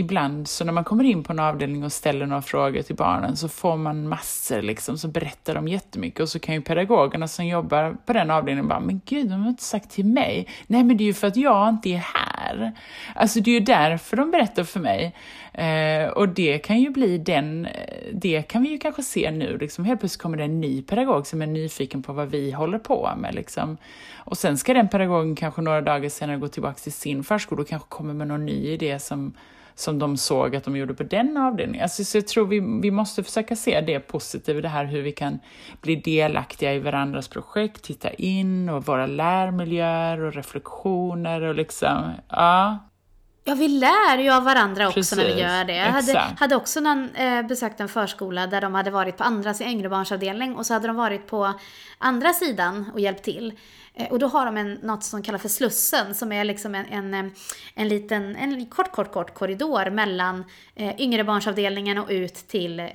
ibland så när man kommer in på en avdelning och ställer några frågor till barnen så får man massor, liksom, så berättar de jättemycket och så kan ju pedagogerna som jobbar på den avdelningen bara, men gud, de har inte sagt till mig. Nej, men det är ju för att jag inte är här. Alltså det är ju därför de berättar för mig. Eh, och det kan ju bli den, eh, det kan vi ju kanske se nu, liksom helt plötsligt kommer det en ny pedagog som är nyfiken på vad vi håller på med. Liksom. Och sen ska den pedagogen kanske några dagar senare gå tillbaka till sin förskola och kanske kommer med någon ny idé som som de såg att de gjorde på den avdelningen. Alltså, så jag tror vi, vi måste försöka se det positiva, det här hur vi kan bli delaktiga i varandras projekt, titta in och våra lärmiljöer och reflektioner och liksom, ja. Ja, vi lär ju av varandra också Precis, när vi gör det. Jag hade, hade också någon, eh, besökt en förskola där de hade varit på andra sin yngrebarnsavdelning och så hade de varit på andra sidan och hjälpt till. Eh, och då har de en, något som kallas för Slussen som är liksom en, en, eh, en liten, en kort, kort, kort korridor mellan eh, yngrebarnsavdelningen och ut till eh,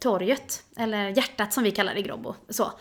torget, eller hjärtat som vi kallar det i Grobbo. Så.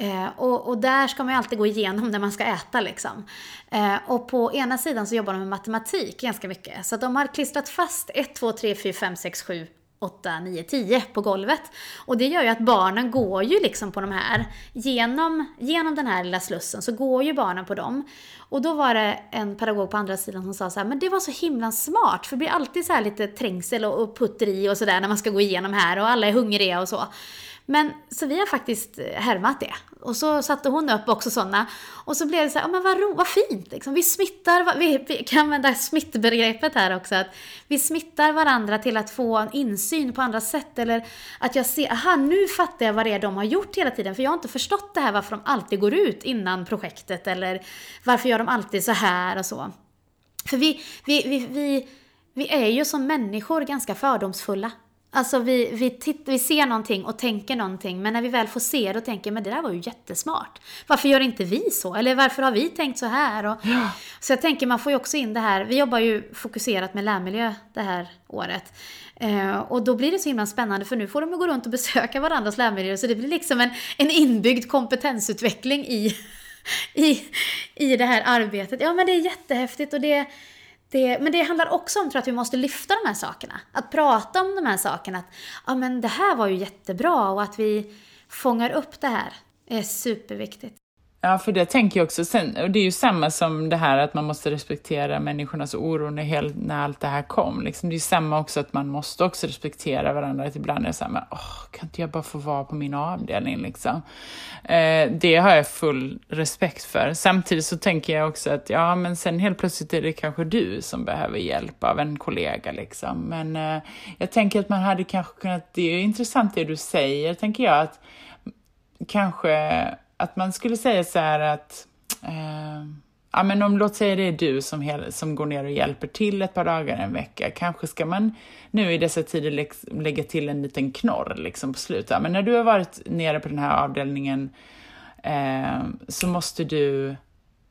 Eh, och, och, där ska man ju alltid gå igenom när man ska äta liksom. Eh, och på ena sidan så jobbar de med matematik ganska mycket. Så de har klistrat fast 1, 2, 3, 4, 5, 6, 7, 8, 9, 10 på golvet. Och det gör ju att barnen går ju liksom på de här, genom, genom den här lilla slussen så går ju barnen på dem. Och då var det en pedagog på andra sidan som sa så här, men det var så himla smart, för det blir alltid så här lite trängsel och, och putteri och sådär när man ska gå igenom här och alla är hungriga och så. Men så vi har faktiskt eh, härmat det. Och så satte hon upp också sådana. Och så blev det så här, ja men vad, ro, vad fint liksom. Vi smittar, vi, vi kan använda smittbegreppet här också. Att vi smittar varandra till att få en insyn på andra sätt. Eller att jag ser, aha nu fattar jag vad det är de har gjort hela tiden. För jag har inte förstått det här varför de alltid går ut innan projektet. Eller varför gör de alltid så här och så. För vi, vi, vi, vi, vi är ju som människor ganska fördomsfulla. Alltså vi, vi, titt, vi ser någonting och tänker någonting, men när vi väl får se och tänker men det där var ju jättesmart. Varför gör inte vi så? Eller varför har vi tänkt så här? Och, ja. Så jag tänker man får ju också in det här, vi jobbar ju fokuserat med lärmiljö det här året. Eh, och då blir det så himla spännande för nu får de gå runt och besöka varandras lärmiljöer så det blir liksom en, en inbyggd kompetensutveckling i, i, i det här arbetet. Ja men det är jättehäftigt och det det, men det handlar också om tror jag, att vi måste lyfta de här sakerna. Att prata om de här sakerna. Att ja, men det här var ju jättebra och att vi fångar upp det här är superviktigt. Ja, för det tänker jag också. Sen, och det är ju samma som det här att man måste respektera människornas oro när, helt, när allt det här kom. Liksom. Det är ju samma också att man måste också respektera varandra. Att ibland är det så här, men, åh, kan inte jag bara få vara på min avdelning? Liksom. Eh, det har jag full respekt för. Samtidigt så tänker jag också att ja, men sen helt plötsligt är det kanske du som behöver hjälp av en kollega. Liksom. Men eh, jag tänker att man hade kanske kunnat, det är intressant det du säger, tänker jag, att kanske att man skulle säga så här att eh, Ja, men om, låt säga det är du som, hel, som går ner och hjälper till ett par dagar en vecka. Kanske ska man nu i dessa tider lä lägga till en liten knorr liksom på slutet. Ja, men när du har varit nere på den här avdelningen eh, så måste du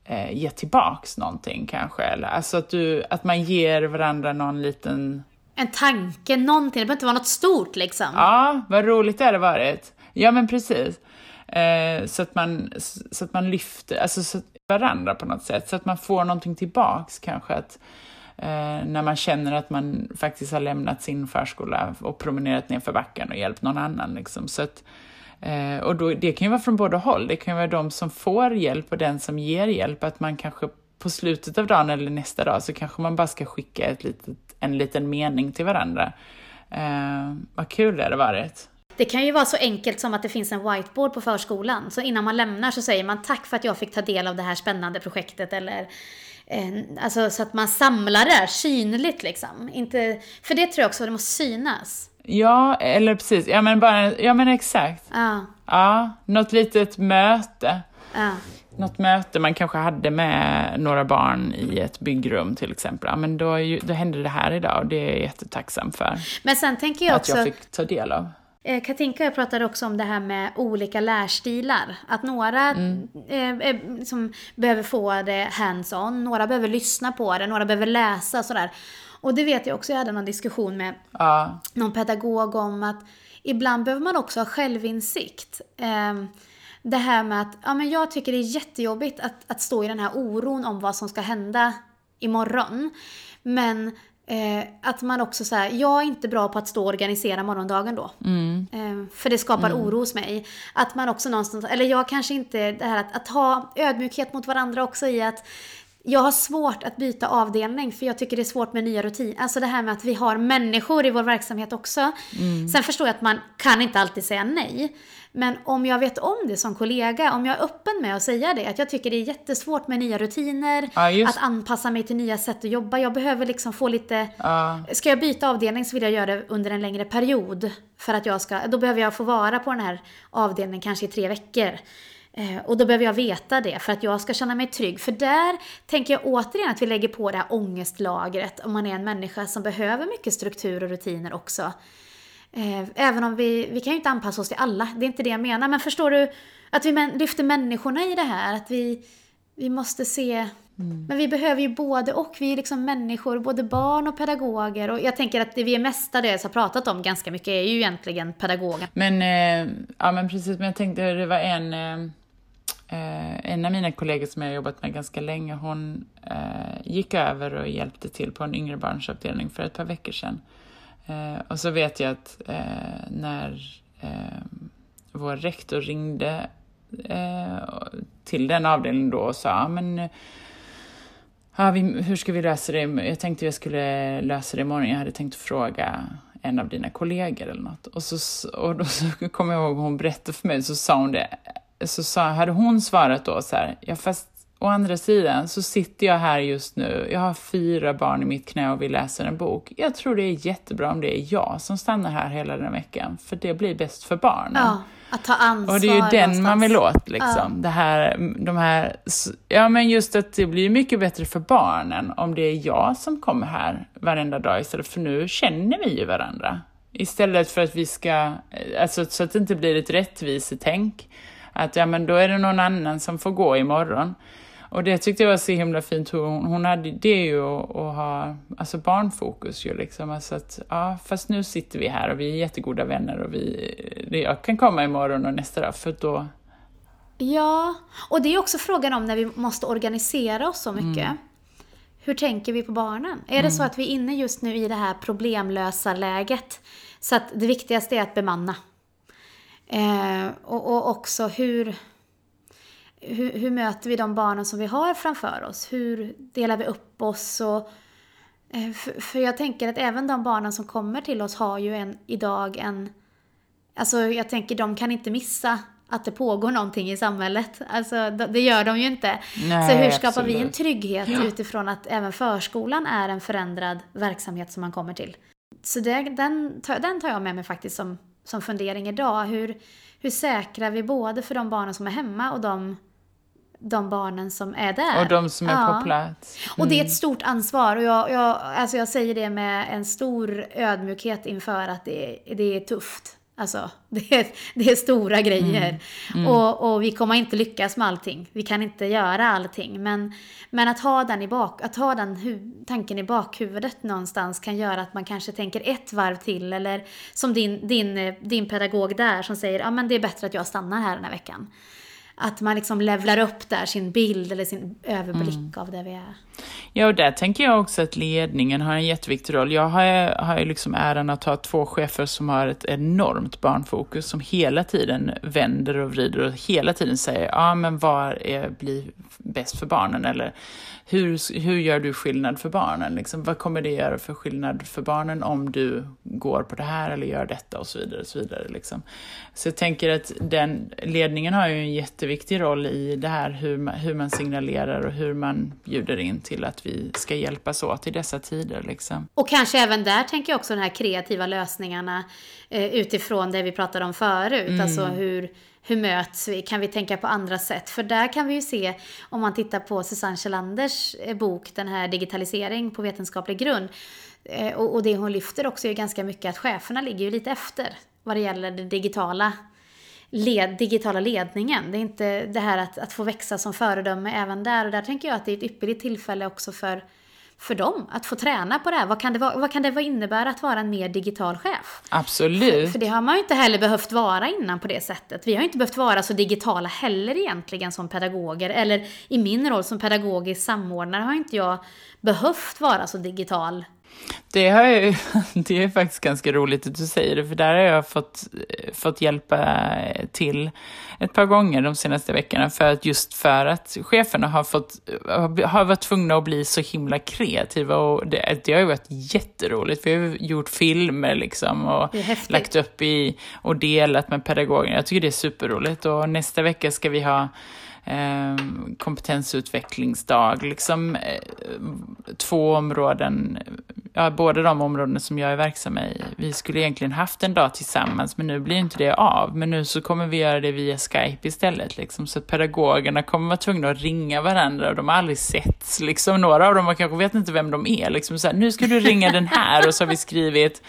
eh, ge tillbaks någonting kanske. Eller, alltså att, du, att man ger varandra någon liten... En tanke, någonting. Det behöver inte vara något stort liksom. Ja, vad roligt det hade varit. Ja, men precis. Eh, så, att man, så att man lyfter alltså, så varandra på något sätt, så att man får någonting tillbaks kanske. Att, eh, när man känner att man faktiskt har lämnat sin förskola och promenerat ner för backen och hjälpt någon annan. Liksom. Så att, eh, och då, det kan ju vara från båda håll. Det kan ju vara de som får hjälp och den som ger hjälp. Att man kanske på slutet av dagen eller nästa dag så kanske man bara ska skicka ett litet, en liten mening till varandra. Eh, vad kul det hade varit. Det kan ju vara så enkelt som att det finns en whiteboard på förskolan. Så innan man lämnar så säger man tack för att jag fick ta del av det här spännande projektet. Eller, eh, alltså, så att man samlar det synligt liksom. Inte, för det tror jag också, det måste synas. Ja, eller precis. Ja men, bara, ja, men exakt. Ja. Ja, något litet möte. Ja. Något möte man kanske hade med några barn i ett byggrum till exempel. Ja, men då, ju- då hände det här idag och det är jag jättetacksam för. Men sen tänker jag Att också... jag fick ta del av. Eh, Katinka och jag pratade också om det här med olika lärstilar. Att några eh, eh, som behöver få det hands-on, några behöver lyssna på det, några behöver läsa och sådär. Och det vet jag också, jag hade någon diskussion med Ja, någon pedagog om att ibland behöver man också ha självinsikt. Eh, det här med att, ja men jag tycker det är jättejobbigt att, att stå i den här oron om vad som ska hända imorgon. Men eh, att man också säger, jag är inte bra på att stå och organisera morgondagen då. Eh, för det skapar oro hos mig. Att man också någonstans, eller jag kanske inte, det här att, att ha ödmjukhet mot varandra också i att jag har svårt att byta avdelning för jag tycker det är svårt med nya rutiner. Alltså det här med att vi har människor i vår verksamhet också. Sen förstår jag att man kan inte alltid säga nej. Men om jag vet om det som kollega, om jag är öppen med att säga det, att jag tycker det är jättesvårt med nya rutiner, Ja, att anpassa mig till nya sätt att jobba. Jag behöver liksom få lite... ja, Ska jag byta avdelning så vill jag göra det under en längre period. För att jag ska, då behöver jag få vara på den här avdelningen kanske i tre veckor. Eh, och då behöver jag veta det för att jag ska känna mig trygg. För där tänker jag återigen att vi lägger på det här ångestlagret om man är en människa som behöver mycket struktur och rutiner också. Eh, även om vi, vi kan ju inte anpassa oss till alla, det är inte det jag menar. Men förstår du att vi lyfter människorna i det här? Att vi, vi måste se... Men vi behöver ju både och. Vi är liksom människor, både barn och pedagoger. Och jag tänker att det vi är mestadels har pratat om ganska mycket är ju egentligen pedagogen. Men, eh, ja, men precis, men jag tänkte det var en, eh, eh, en av mina kollegor som jag har jobbat med ganska länge, hon eh, gick över och hjälpte till på en yngre barnsavdelning för ett par veckor sedan. Eh, och så vet jag att eh, när eh, vår rektor ringde eh, till den avdelningen då och sa, men Ja, vi, hur ska vi lösa det? Jag tänkte jag skulle lösa det imorgon. Jag hade tänkt fråga en av dina kollegor eller något. Och, så, och då så kommer jag ihåg hon berättade för mig, så sa hon det. Så sa, hade hon svarat då så här, ja fast å andra sidan så sitter jag här just nu, jag har fyra barn i mitt knä och vi läser en bok. Jag tror det är jättebra om det är jag som stannar här hela den veckan, för det blir bäst för barnen. Ja, att ta ansvar Och det är ju den man någonstans. vill åt liksom. Det här, de här, ja men just att det blir mycket bättre för barnen om det är jag som kommer här varenda dag istället för nu känner vi ju varandra. Istället för att vi ska, alltså så att det inte blir ett rättvisetänk. Att ja men då är det någon annan som får gå imorgon. Och det tyckte jag var så himla fint. Hon, hon hade det ju att, att ha alltså barnfokus ju liksom. Alltså att, ja, fast nu sitter vi här och vi är jättegoda vänner och vi, jag kan komma imorgon och nästa dag för då, Ja, och det är också frågan om när vi måste organisera oss så mycket. Mm. Hur tänker vi på barnen? Är det så att vi är inne just nu i det här problemlösa läget? Så att det viktigaste är att bemanna. Eh, och, och också hur, hur, hur möter vi de barnen som vi har framför oss? Hur delar vi upp oss? Och, eh, för, för jag tänker att även de barnen som kommer till oss har ju en, idag en... Alltså jag tänker de kan inte missa att det pågår någonting i samhället. Alltså det gör de ju inte. Nej, så hur skapar vi en absolut. trygghet utifrån att även förskolan är en förändrad verksamhet som man kommer till? Så det, den, den tar jag med mig faktiskt som, som fundering idag. Hur, hur säkrar vi både för de barnen som är hemma och de, de barnen som är där? och de som är Ja. på plats. Och det är ett stort ansvar och jag, jag, alltså jag säger det med en stor ödmjukhet inför att det, det är tufft. Alltså, det är, det är stora grejer. Mm. Mm. Och, och, vi kommer inte lyckas med allting. Vi kan inte göra allting. Men, men att ha den, i bak, att ha den hu, tanken i bakhuvudet någonstans kan göra att man kanske tänker ett varv till. Eller som din, din, din pedagog där som säger, ja men det är bättre att jag stannar här den här veckan att man liksom levlar upp där sin bild eller sin överblick mm. av det vi är. Ja, och där tänker jag också att ledningen har en jätteviktig roll. Jag har, har ju liksom äran att ha två chefer som har ett enormt barnfokus, som hela tiden vänder och vrider och hela tiden säger, ja men vad är, blir bäst för barnen? Eller hur, hur gör du skillnad för barnen? Liksom, vad kommer det göra för skillnad för barnen om du går på det här eller gör detta och så vidare. Och så vidare liksom. så jag tänker att den ledningen har ju en jätteviktig roll i det här hur man, hur man signalerar och hur man bjuder in till att vi ska hjälpas åt i dessa tider. Liksom. Och kanske även där tänker jag också de här kreativa lösningarna eh, utifrån det vi pratade om förut. Mm. Alltså hur hur möts vi? Kan vi tänka på andra sätt? För där kan vi ju se, om man tittar på Susanne Kjellanders eh, bok, den här Digitalisering på vetenskaplig grund, eh, och, och det hon lyfter också är ganska mycket att cheferna ligger ju lite efter vad det gäller det digitala led, digitala ledningen. Det är inte det här att, att få växa som föredöme även där. Och där tänker jag att det är ett ypperligt tillfälle också för för dem att få träna på det här. Vad kan det, vara, vad kan det innebära att vara en mer digital chef? Absolut. För, för, det har man ju inte heller behövt vara innan på det sättet. Vi har ju inte behövt vara så digitala heller egentligen som pedagoger. Eller i min roll som pedagogisk samordnare har inte jag behövt vara så digital det, har jag, det är faktiskt ganska roligt att du säger det, för där har jag fått, fått hjälpa till ett par gånger de senaste veckorna, för att just för att cheferna har, fått, har varit tvungna att bli så himla kreativa och det, det har ju varit jätteroligt. Vi har gjort filmer liksom och lagt upp i och delat med pedagogerna. Jag tycker det är superroligt och nästa vecka ska vi ha eh, Ehm, kompetensutvecklingsdag. Liksom, eh, två områden, ja, båda de områden som jag är verksam i. Vi skulle egentligen haft en dag tillsammans, men nu blir inte det av. Men nu så kommer vi göra det via Skype istället, liksom, så att pedagogerna kommer vara tvungna att ringa varandra och de har aldrig setts. Liksom. Några av dem kanske vet inte vem de är. Liksom, så här, nu ska du ringa den här och så har vi skrivit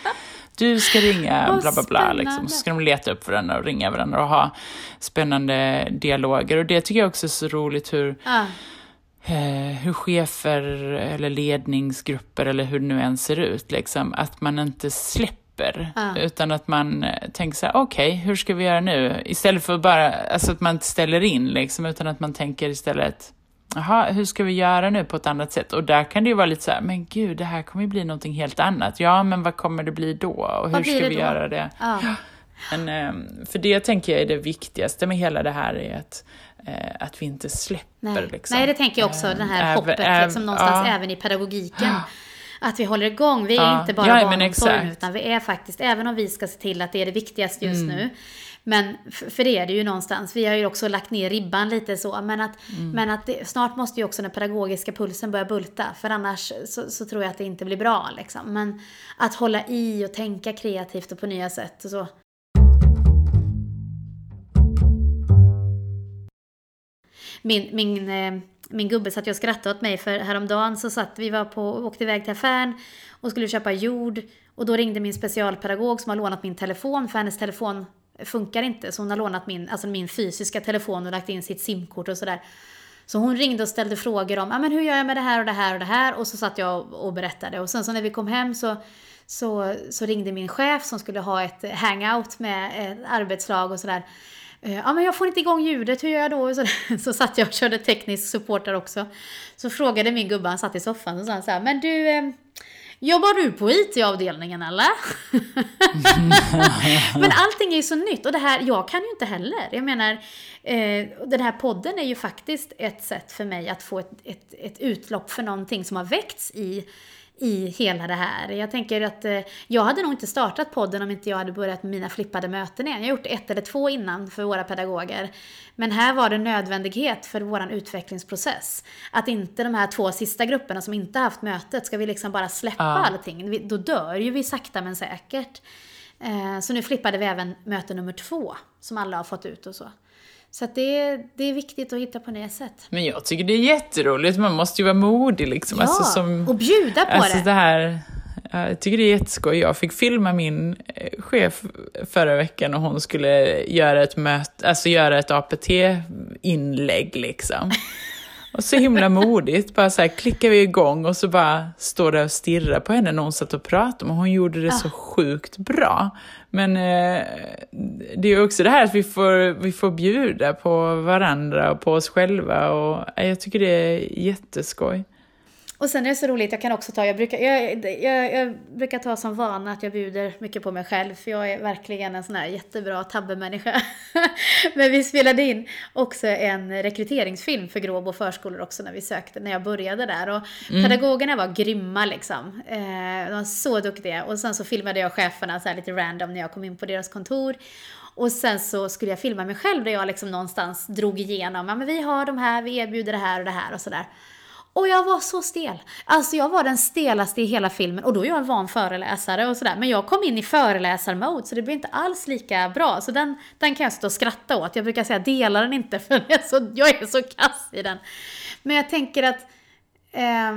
du ska ringa bla bla bla. Liksom. Så ska de leta upp varandra och ringa varandra och ha spännande dialoger. Och det tycker jag också är så roligt hur ah. eh, hur chefer eller ledningsgrupper eller hur det nu än ser ut, liksom, att man inte släpper Ah. Utan att man tänker så här, okej, okay, hur ska vi göra nu? Istället för bara, alltså att man inte ställer in liksom, utan att man tänker istället, Jaha, hur ska vi göra nu på ett annat sätt? Och där kan det ju vara lite så här, men gud, det här kommer ju bli någonting helt annat. Ja, men vad kommer det bli då? Och hur ska vi då? göra det? Ja. Men, ehm, för det tänker jag är det viktigaste med hela det här, är att, eh, att vi inte släpper. Nej, liksom. Nej det tänker jag också, den här även, hoppet även, liksom, någonstans ja. även i pedagogiken. Att vi håller igång. Vi är ja. inte bara ja, barnomsorgen, utan vi är faktiskt, även om vi ska se till att det är det viktigaste just mm. nu, men för det är det ju någonstans. Vi har ju också lagt ner ribban lite så. Men att, mm. men att det, snart måste ju också den pedagogiska pulsen börja bulta. För annars så, så, tror jag att det inte blir bra. Liksom. Men att hålla i och tänka kreativt och på nya sätt och så. Min, min, eh, min gubbe satt ju och skrattade åt mig för häromdagen så satt vi var på, åkte iväg till affären och skulle köpa jord. Och då ringde min specialpedagog som har lånat min telefon för hennes telefon funkar inte. Så hon har lånat min, alltså min fysiska telefon och lagt in sitt simkort och sådär. Så hon ringde och ställde frågor om, ja men hur gör jag med det här och det här och det här? Och så satt jag och berättade. Och sen så när vi kom hem så, så, så ringde min chef som skulle ha ett hangout med ett arbetslag och sådär. Eh, ja, men jag får inte igång ljudet, hur gör jag då? Så, så satt jag och körde teknisk support där också. Så frågade min gubbe, han satt i soffan och sa så här, men du, eh, Jobbar du på IT-avdelningen eller? Men allting är ju så nytt och det här, jag kan ju inte heller. Jag menar, eh, den här podden är ju faktiskt ett sätt för mig att få ett, ett, ett utlopp för någonting som har väckts i i hela det här. Jag tänker att eh, jag hade nog inte startat podden om inte jag hade börjat med mina flippade möten igen. Jag har gjort ett eller två innan för våra pedagoger. Men här var det nödvändighet för vår utvecklingsprocess. Att inte de här två sista grupperna som inte haft mötet, ska vi liksom bara släppa ja. allting? Då dör ju vi sakta men säkert. Eh, så nu flippade vi även möte nummer två, som alla har fått ut och så. Så att det, är, det är viktigt att hitta på nya sätt. Men jag tycker det är jätteroligt, man måste ju vara modig liksom. Ja, alltså som, och bjuda på alltså det. det här, Jag tycker det är jätteskoj. Jag fick filma min eh, chef förra veckan och hon skulle göra ett möte, alltså göra ett APT-inlägg liksom. Och så himla modigt, bara så här klickar vi igång och så bara står det och stirrar på henne när hon satt och pratade. Och hon gjorde det så ah. sjukt bra. Men eh, det är också det här att vi får, vi får bjuda på varandra och på oss själva. Och eh, jag tycker det är jätteskoj. Och sen är det så roligt, jag kan också ta, jag brukar, jag, jag, jag, brukar ta som vana att jag bjuder mycket på mig själv, för jag är verkligen en sån här jättebra tabbemänniska. Men vi spelade in också en rekryteringsfilm för Gråbo förskolor också när vi sökte, när jag började där. Och mm. pedagogerna var grymma liksom. Eh, de var så duktiga. Och sen så filmade jag cheferna så lite random när jag kom in på deras kontor. Och sen så skulle jag filma mig själv där jag liksom någonstans drog igenom, ja men vi har de här, vi erbjuder det här och det här och sådär. Och jag var så stel. Alltså jag var den stelaste i hela filmen och då är jag en van föreläsare och sådär. Men jag kom in i föreläsarmode så det blev inte alls lika bra. Så den, den kan jag stå och skratta åt. Jag brukar säga dela den inte för jag är så, jag är så kass i den. Men jag tänker att eh,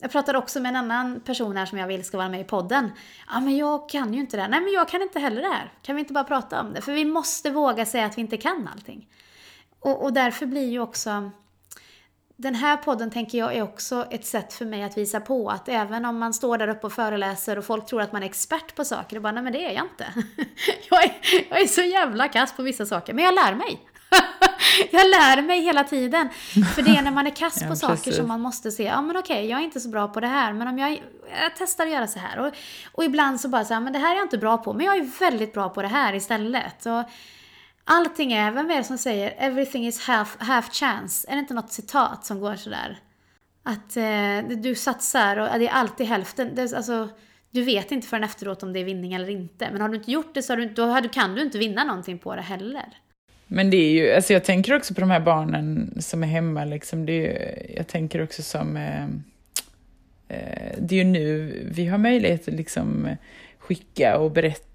jag pratade också med en annan person här som jag vill ska vara med i podden. Ja, men jag kan ju inte det här. Nej, men jag kan inte heller det här. Kan vi inte bara prata om det? För vi måste våga säga att vi inte kan allting. Och, och därför blir ju också den här podden tänker jag är också ett sätt för mig att visa på att även om man står där uppe och föreläser och folk tror att man är expert på saker, och bara nej men det är jag inte. jag, är, jag är så jävla kass på vissa saker, men jag lär mig. jag lär mig hela tiden. För det är när man är kass på ja, saker som man måste se, ja men okej, jag är inte så bra på det här, men om jag, jag testar att göra så här. Och, och ibland så bara så här, men det här är jag inte bra på, men jag är väldigt bra på det här istället. Och, Allting är, vem är det som säger “everything is half, half chance”? Är det inte något citat som går sådär? Att eh, du satsar och det är alltid hälften. Det, alltså, du vet inte förrän efteråt om det är vinning eller inte. Men har du inte gjort det så du, då kan du inte vinna någonting på det heller. Men det är ju, alltså jag tänker också på de här barnen som är hemma. Liksom, det är, jag tänker också som... Eh, eh, det är ju nu vi har möjlighet att liksom skicka och berätta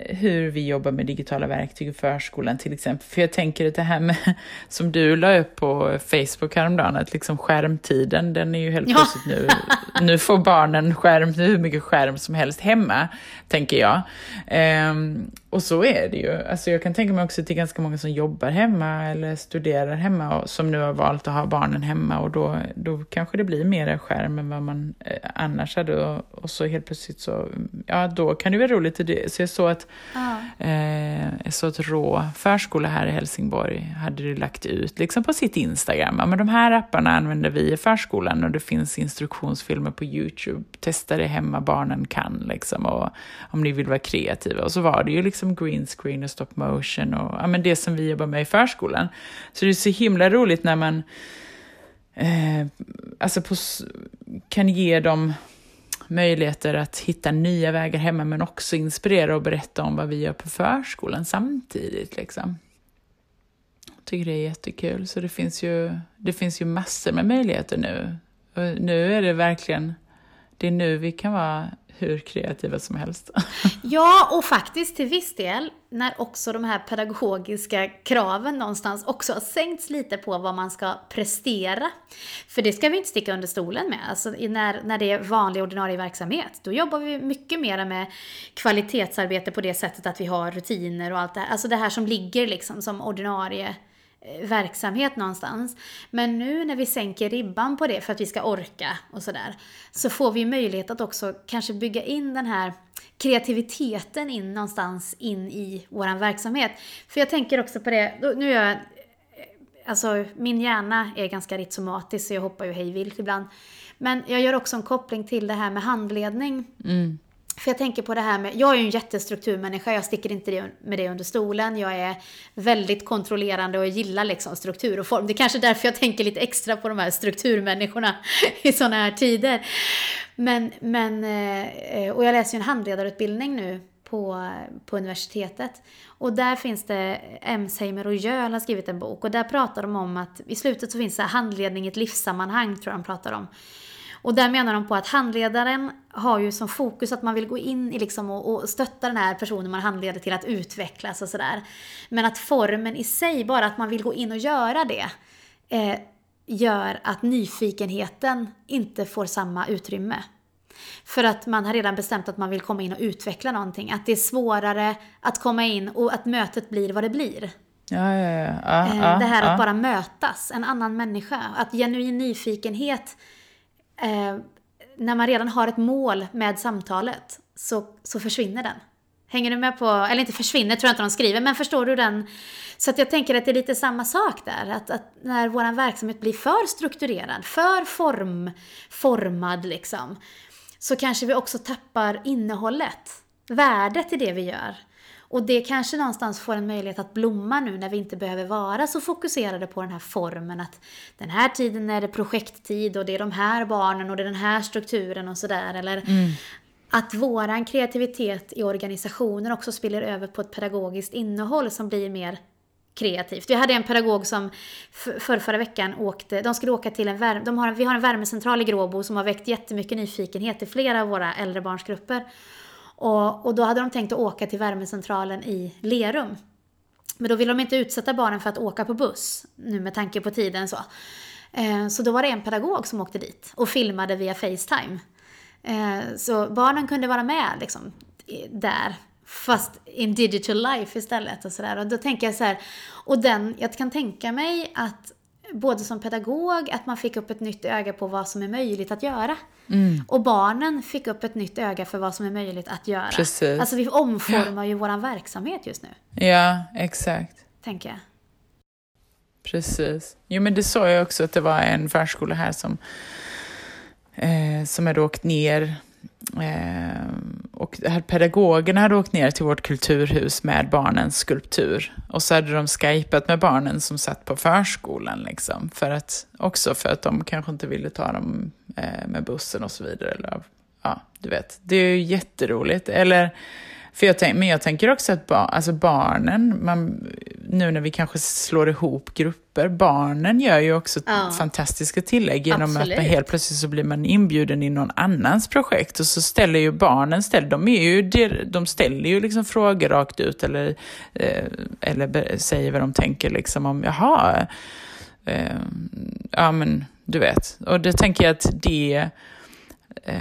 hur vi jobbar med digitala verktyg i förskolan till exempel. För jag tänker att det här med, som du la upp på Facebook häromdagen, att liksom skärmtiden, den är ju helt ja. plötsligt nu, nu får barnen skärm, hur mycket skärm som helst hemma, tänker jag. Ehm, och så är det ju. Alltså jag kan tänka mig också att det är ganska många som jobbar hemma eller studerar hemma och som nu har valt att ha barnen hemma och då, då kanske det blir mer skärm än vad man eh, annars hade och, och så helt plötsligt så, ja då kan det vara roligt. Så jag såg att, ja. eh, jag såg att Rå förskola här i Helsingborg hade det lagt ut liksom på sitt Instagram. Ja, men de här apparna använder vi i förskolan och det finns instruktionsfilmer på Youtube. Testa det hemma, barnen kan liksom och om ni vill vara kreativa. Och så var det ju liksom green screen och stop motion och ja, men det som vi jobbar med i förskolan. Så det är så himla roligt när man eh, alltså på, kan ge dem möjligheter att hitta nya vägar hemma men också inspirera och berätta om vad vi gör på förskolan samtidigt. Liksom. Jag tycker det är jättekul. Så det finns ju, det finns ju massor med möjligheter nu. Och nu är det verkligen, det är nu vi kan vara hur kreativa som helst. Ja, och faktiskt till viss del när också de här pedagogiska kraven någonstans också har sänkts lite på vad man ska prestera. För det ska vi inte sticka under stolen med. Alltså när, när det är vanlig ordinarie verksamhet, då jobbar vi mycket mer med kvalitetsarbete på det sättet att vi har rutiner och allt det här. Alltså det här som ligger liksom som ordinarie Eh, verksamhet någonstans. Men nu när vi sänker ribban på det för att vi ska orka och sådär, så får vi möjlighet att också kanske bygga in den här kreativiteten in någonstans in i våran verksamhet. För jag tänker också på det, nu är jag, eh, alltså min hjärna är ganska ritsomatisk så jag hoppar ju hejvilt ibland. Men jag gör också en koppling till det här med handledning. Mm. För jag tänker på det här med, jag är ju en jättestrukturmänniska, jag sticker inte med det under stolen. Jag är väldigt kontrollerande och jag gillar liksom struktur och form. Det är kanske är därför jag tänker lite extra på de här strukturmänniskorna i sådana här tider. Men, men, eh, och jag läser ju en handledarutbildning nu på, på universitetet. Och där finns det, Emsheimer och Jöl har skrivit en bok och där pratar de om att i slutet så finns det handledning i ett livssammanhang, tror jag de pratar om. Och där menar de på att handledaren har ju som fokus att man vill gå in i liksom och, och stötta den här personen man handleder till att utvecklas och sådär. Men att formen i sig, bara att man vill gå in och göra det, eh, gör att nyfikenheten inte får samma utrymme. För att man har redan bestämt att man vill komma in och utveckla någonting. Att det är svårare att komma in och att mötet blir vad det blir. Ja, ja, ja. Eh, ja det här ja. att bara mötas, en annan människa. Att genuin nyfikenhet, eh, när man redan har ett mål med samtalet, så, så försvinner den. Hänger du med på, eller inte försvinner tror jag inte de skriver, men förstår du den? Så att jag tänker att det är lite samma sak där, att, att när vår verksamhet blir för strukturerad, för form, formad liksom, så kanske vi också tappar innehållet, värdet i det vi gör. Och det kanske någonstans får en möjlighet att blomma nu när vi inte behöver vara så fokuserade på den här formen att den här tiden är det projekttid och det är de här barnen och det är den här strukturen och sådär. Eller att våran kreativitet i organisationen också spiller över på ett pedagogiskt innehåll som blir mer kreativt. Vi hade en pedagog som för förra veckan åkte, de skulle åka till en värme, de har, vi har en värmecentral i Gråbo som har väckt jättemycket nyfikenhet i flera av våra äldrebarnsgrupper. Och, och då hade de tänkt att åka till värmecentralen i Lerum. Men då ville de inte utsätta barnen för att åka på buss, nu med tanke på tiden så. Eh, så då var det en pedagog som åkte dit och filmade via Facetime. Eh, så barnen kunde vara med liksom, där, fast in digital life istället och sådär. Och då tänker jag så här, och den, jag kan tänka mig att både som pedagog, att man fick upp ett nytt öga på vad som är möjligt att göra. Och barnen fick upp ett nytt öga för vad som är möjligt att göra. Precis. Alltså vi omformar ju våran verksamhet just nu, Ja, exakt. tänker jag. Precis. Jo, men det sa jag också att det var en förskola här som, eh, som hade åkt ner. Eh, och här, pedagogerna hade åkt ner till vårt kulturhus med barnens skulptur. Och så hade de skypat med barnen som satt på förskolan. Liksom, för att, också för att de kanske inte ville ta dem eh, med bussen och så vidare. Eller, ja, du vet. Det är ju jätteroligt. Eller, för jag tänk, men jag tänker också att ba, alltså barnen, man, nu när vi kanske slår ihop grupper, barnen gör ju också Ja. fantastiska tillägg genom Absolut. att helt plötsligt så blir man inbjuden i någon annans projekt och så ställer ju barnen, ställer, de, är ju, de ställer ju liksom frågor rakt ut eller, eh, eller säger vad de tänker liksom om, jaha, eh, ja men du vet. Och det tänker jag att det Eh,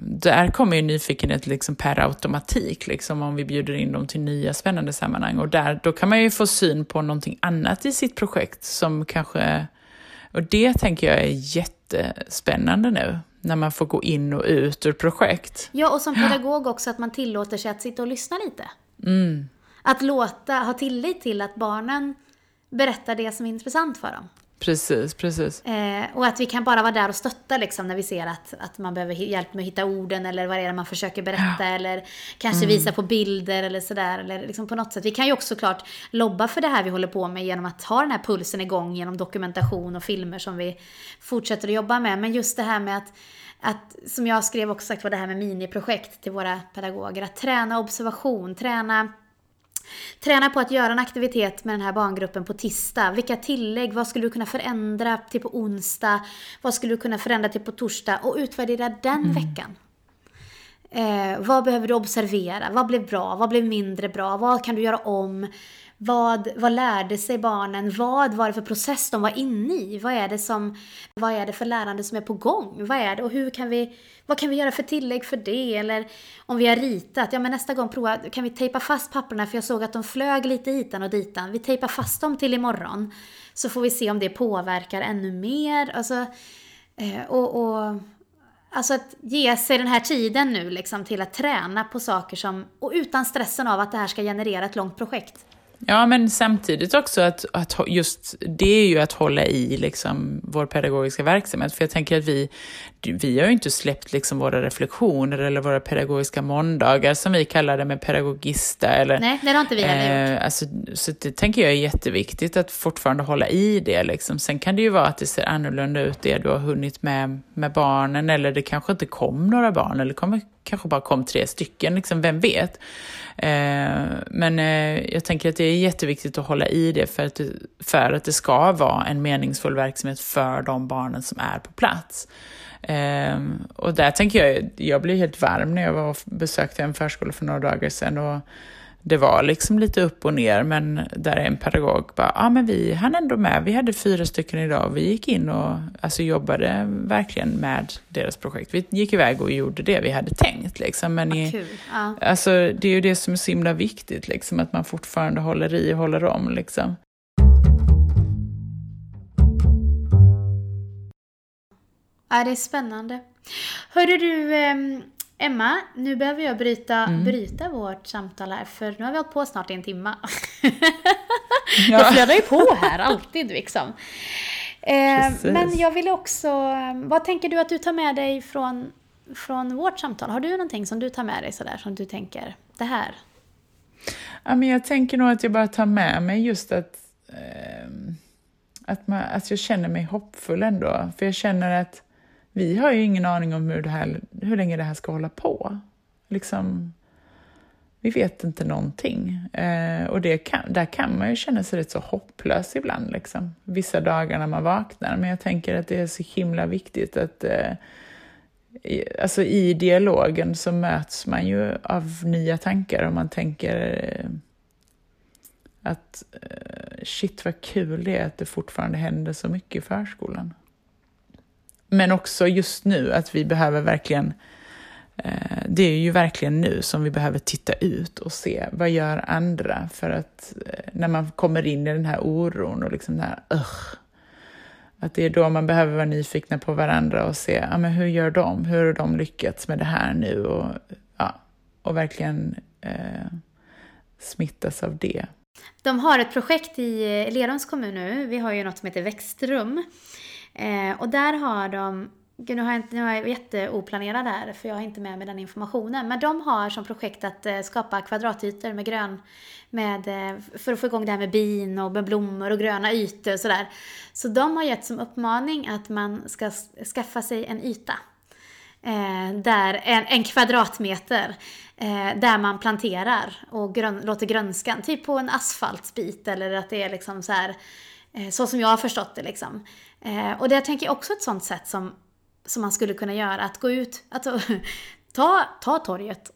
där kommer ju nyfikenhet liksom per automatik, liksom om vi bjuder in dem till nya spännande sammanhang. Och där, då kan man ju få syn på någonting annat i sitt projekt som kanske... Och det tänker jag är jättespännande nu, när man får gå in och ut ur projekt. Ja, och som pedagog också att man tillåter sig att sitta och lyssna lite. Mm. Att låta, ha tillit till att barnen berättar det som är intressant för dem. Precis, precis. Eh, och att vi kan bara vara där och stötta liksom, när vi ser att, att man behöver hjälp med att hitta orden eller vad det är man försöker berätta eller kanske visa på bilder eller sådär. Eller liksom på något sätt. Vi kan ju också såklart lobba för det här vi håller på med genom att ha den här pulsen igång genom dokumentation och filmer som vi fortsätter att jobba med. Men just det här med att att, som jag skrev också sagt var det här med miniprojekt till våra pedagoger, att träna observation, träna Träna på att göra en aktivitet med den här barngruppen på tisdag. Vilka tillägg, vad skulle du kunna förändra till på onsdag? Vad skulle du kunna förändra till på torsdag? Och utvärdera den veckan. Eh, vad behöver du observera? Vad blev bra? Vad blev mindre bra? Vad kan du göra om? Vad, vad lärde sig barnen? Vad var det för process de var inne i? Vad är det, som, vad är det för lärande som är på gång? Vad är det och hur kan vi, vad kan vi göra för tillägg för det? Eller om vi har ritat, ja men nästa gång prova, kan vi tejpa fast papperna för jag såg att de flög lite hitan och ditan. Vi tejpar fast dem till imorgon. Så får vi se om det påverkar ännu mer. Alltså, eh, och, och Alltså att ge sig den här tiden nu liksom till att träna på saker som, och utan stressen av att det här ska generera ett långt projekt. Ja, men samtidigt också att, att just det är ju att hålla i liksom vår pedagogiska verksamhet. För jag tänker att vi, vi har ju inte släppt liksom våra reflektioner eller våra pedagogiska måndagar som vi kallar det med pedagogista. Eller, Nej, det har inte vi heller gjort. Eh, alltså, så det tänker jag är jätteviktigt att fortfarande hålla i det. Liksom. Sen kan det ju vara att det ser annorlunda ut det du har hunnit med, med barnen eller det kanske inte kom några barn eller kommer, kanske bara kom tre stycken, liksom, vem vet? Eh, men eh, jag tänker att det är jätteviktigt att hålla i det för att det, för att det ska vara en meningsfull verksamhet för de barnen som är på plats. Eh, och där tänker jag, jag blev helt varm när jag var och besökte en förskola för några dagar sedan och det var liksom lite upp och ner, men där en pedagog bara, ja ah, men vi hann ändå med, vi hade fyra stycken idag, vi gick in och alltså, jobbade verkligen med deras projekt. Vi gick iväg och gjorde det vi hade tänkt. Liksom. Men i, ja. alltså, det är ju det som är så himla viktigt, liksom, att man fortfarande håller i och håller om. Liksom. Ja, det är spännande. Hörde du, ehm, Emma, nu behöver jag bryta, mm. bryta vårt samtal här, för nu har vi hållit på snart i en timme. Ja. det flödar ju på här, alltid liksom. Eh, men jag vill också, vad tänker du att du tar med dig från, från vårt samtal? Har du någonting som du tar med dig sådär, som du tänker, det här? Ja, men jag tänker nog att jag bara tar med mig just att, eh, att, man, att jag känner mig hoppfull ändå. För jag känner att vi har ju ingen aning om hur, det här, hur länge det här ska hålla på. Liksom, vi vet inte någonting. Eh, och det kan, där kan man ju känna sig rätt så hopplös ibland, liksom. vissa dagar när man vaknar. Men jag tänker att det är så himla viktigt att eh, i, alltså i dialogen så möts man ju av nya tankar och man tänker eh, att eh, shit vad kul det är att det fortfarande händer så mycket i förskolan. Men också just nu att vi behöver verkligen eh, det är ju verkligen nu som vi behöver titta ut och se vad gör andra? För att eh, när man kommer in i den här oron och liksom den här uh, att det är då man behöver vara nyfikna på varandra och se ja, men hur gör de, hur har de lyckats med det här nu? Och, ja, och verkligen eh, smittas av det. De har ett projekt i eh, Lerums kommun nu, vi har ju något som heter Växtrum. Eh, och där har de Gud, nu, har jag inte, nu är jag jätteoplanerad här för jag har inte med mig den informationen. Men de har som projekt att eh, skapa kvadratytor med grön, med, eh, för att få igång det här med bin och med blommor och gröna ytor och sådär. Så de har gett som uppmaning att man ska skaffa sig en yta. Eh, där, en, en kvadratmeter. Eh, där man planterar och grön, låter grönskan, typ på en asfaltbit eller att det är liksom så här Eh, så som jag har förstått det liksom. Eh, och det jag tänker också ett sånt sätt som, som man skulle kunna göra, att gå ut, alltså, ta, ta torget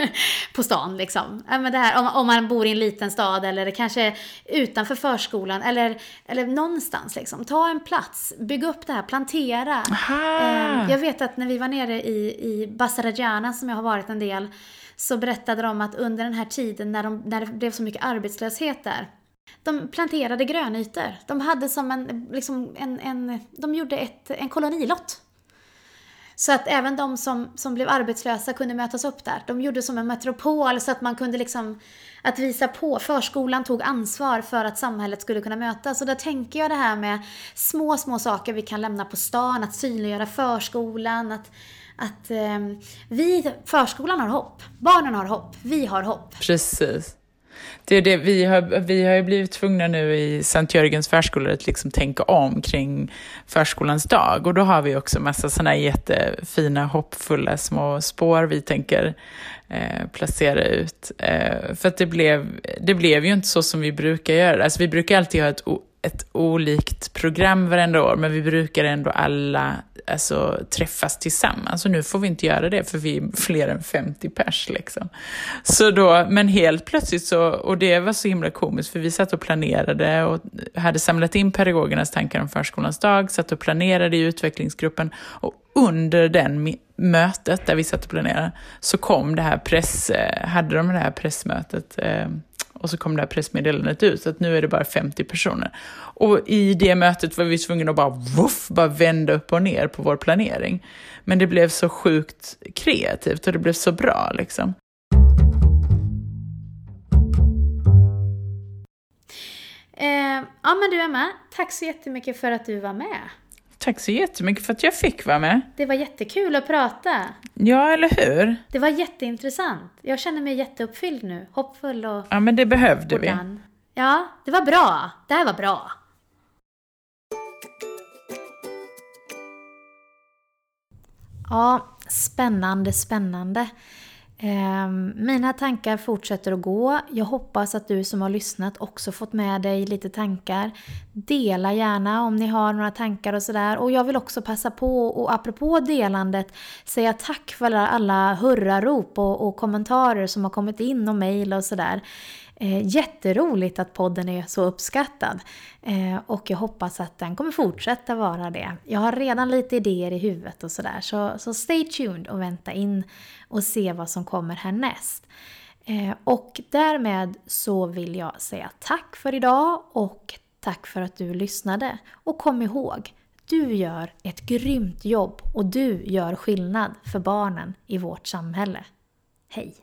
på stan liksom. Men det här, om, om, man bor i en liten stad eller kanske utanför förskolan eller, eller någonstans liksom. Ta en plats, bygg upp det här, plantera. Eh, jag vet att när vi var nere i, i Basarajana som jag har varit en del, så berättade de att under den här tiden när, de, när det blev så mycket arbetslöshet där, de planterade grönytor. De hade som en, liksom en, en de gjorde ett, en kolonilott. Så att även de som, som blev arbetslösa kunde mötas upp där. De gjorde som en metropol så att man kunde liksom, att visa på, förskolan tog ansvar för att samhället skulle kunna mötas. Och där tänker jag det här med små, små saker vi kan lämna på stan, att synliggöra förskolan, att, att eh, vi, förskolan har hopp, barnen har hopp, vi har hopp. Precis. Det är det, vi, har, vi har ju blivit tvungna nu i Sankt Jörgens förskola att liksom tänka om kring förskolans dag och då har vi också massa sådana jättefina hoppfulla små spår vi tänker eh, placera ut. Eh, för att det blev, det blev ju inte så som vi brukar göra. Alltså vi brukar alltid ha ett ett olikt program varenda år, men vi brukar ändå alla alltså, träffas tillsammans. Och nu får vi inte göra det för vi är fler än 50 pers. Liksom. Så då, men helt plötsligt så, och det var så himla komiskt, för vi satt och planerade och hade samlat in pedagogernas tankar om förskolans dag, satt och planerade i utvecklingsgruppen. Och under den mötet där vi satt och planerade så kom det här press, eh, hade de det här pressmötet eh, och så kom det här pressmeddelandet ut, att nu är det bara 50 personer. Och i det mötet var vi tvungna att bara, woof, bara vända upp och ner på vår planering. Men det blev så sjukt kreativt och det blev så bra liksom. Eh, ja men du Emma, tack så jättemycket för att du var med. Tack så jättemycket för att jag fick vara med. Det var jättekul att prata. Ja, eller hur? Det var jätteintressant. Jag känner mig jätteuppfylld nu. Hoppfull och... Ja, men det behövde vi. Ja, det var bra. Det här var bra. Ja, spännande, spännande. Ehm, mina tankar fortsätter att gå. Jag hoppas att du som har lyssnat också fått med dig lite tankar. Dela gärna om ni har några tankar och sådär. Och jag vill också passa på, och apropå delandet, säga tack för alla hurrarop och, och kommentarer som har kommit in och mejl och sådär. Eh, jätteroligt att podden är så uppskattad eh, och jag hoppas att den kommer fortsätta vara det. Jag har redan lite idéer i huvudet och sådär så, så stay tuned och vänta in och se vad som kommer härnäst. Eh, och därmed så vill jag säga tack för idag och tack för att du lyssnade. Och kom ihåg, du gör ett grymt jobb och du gör skillnad för barnen i vårt samhälle. Hej!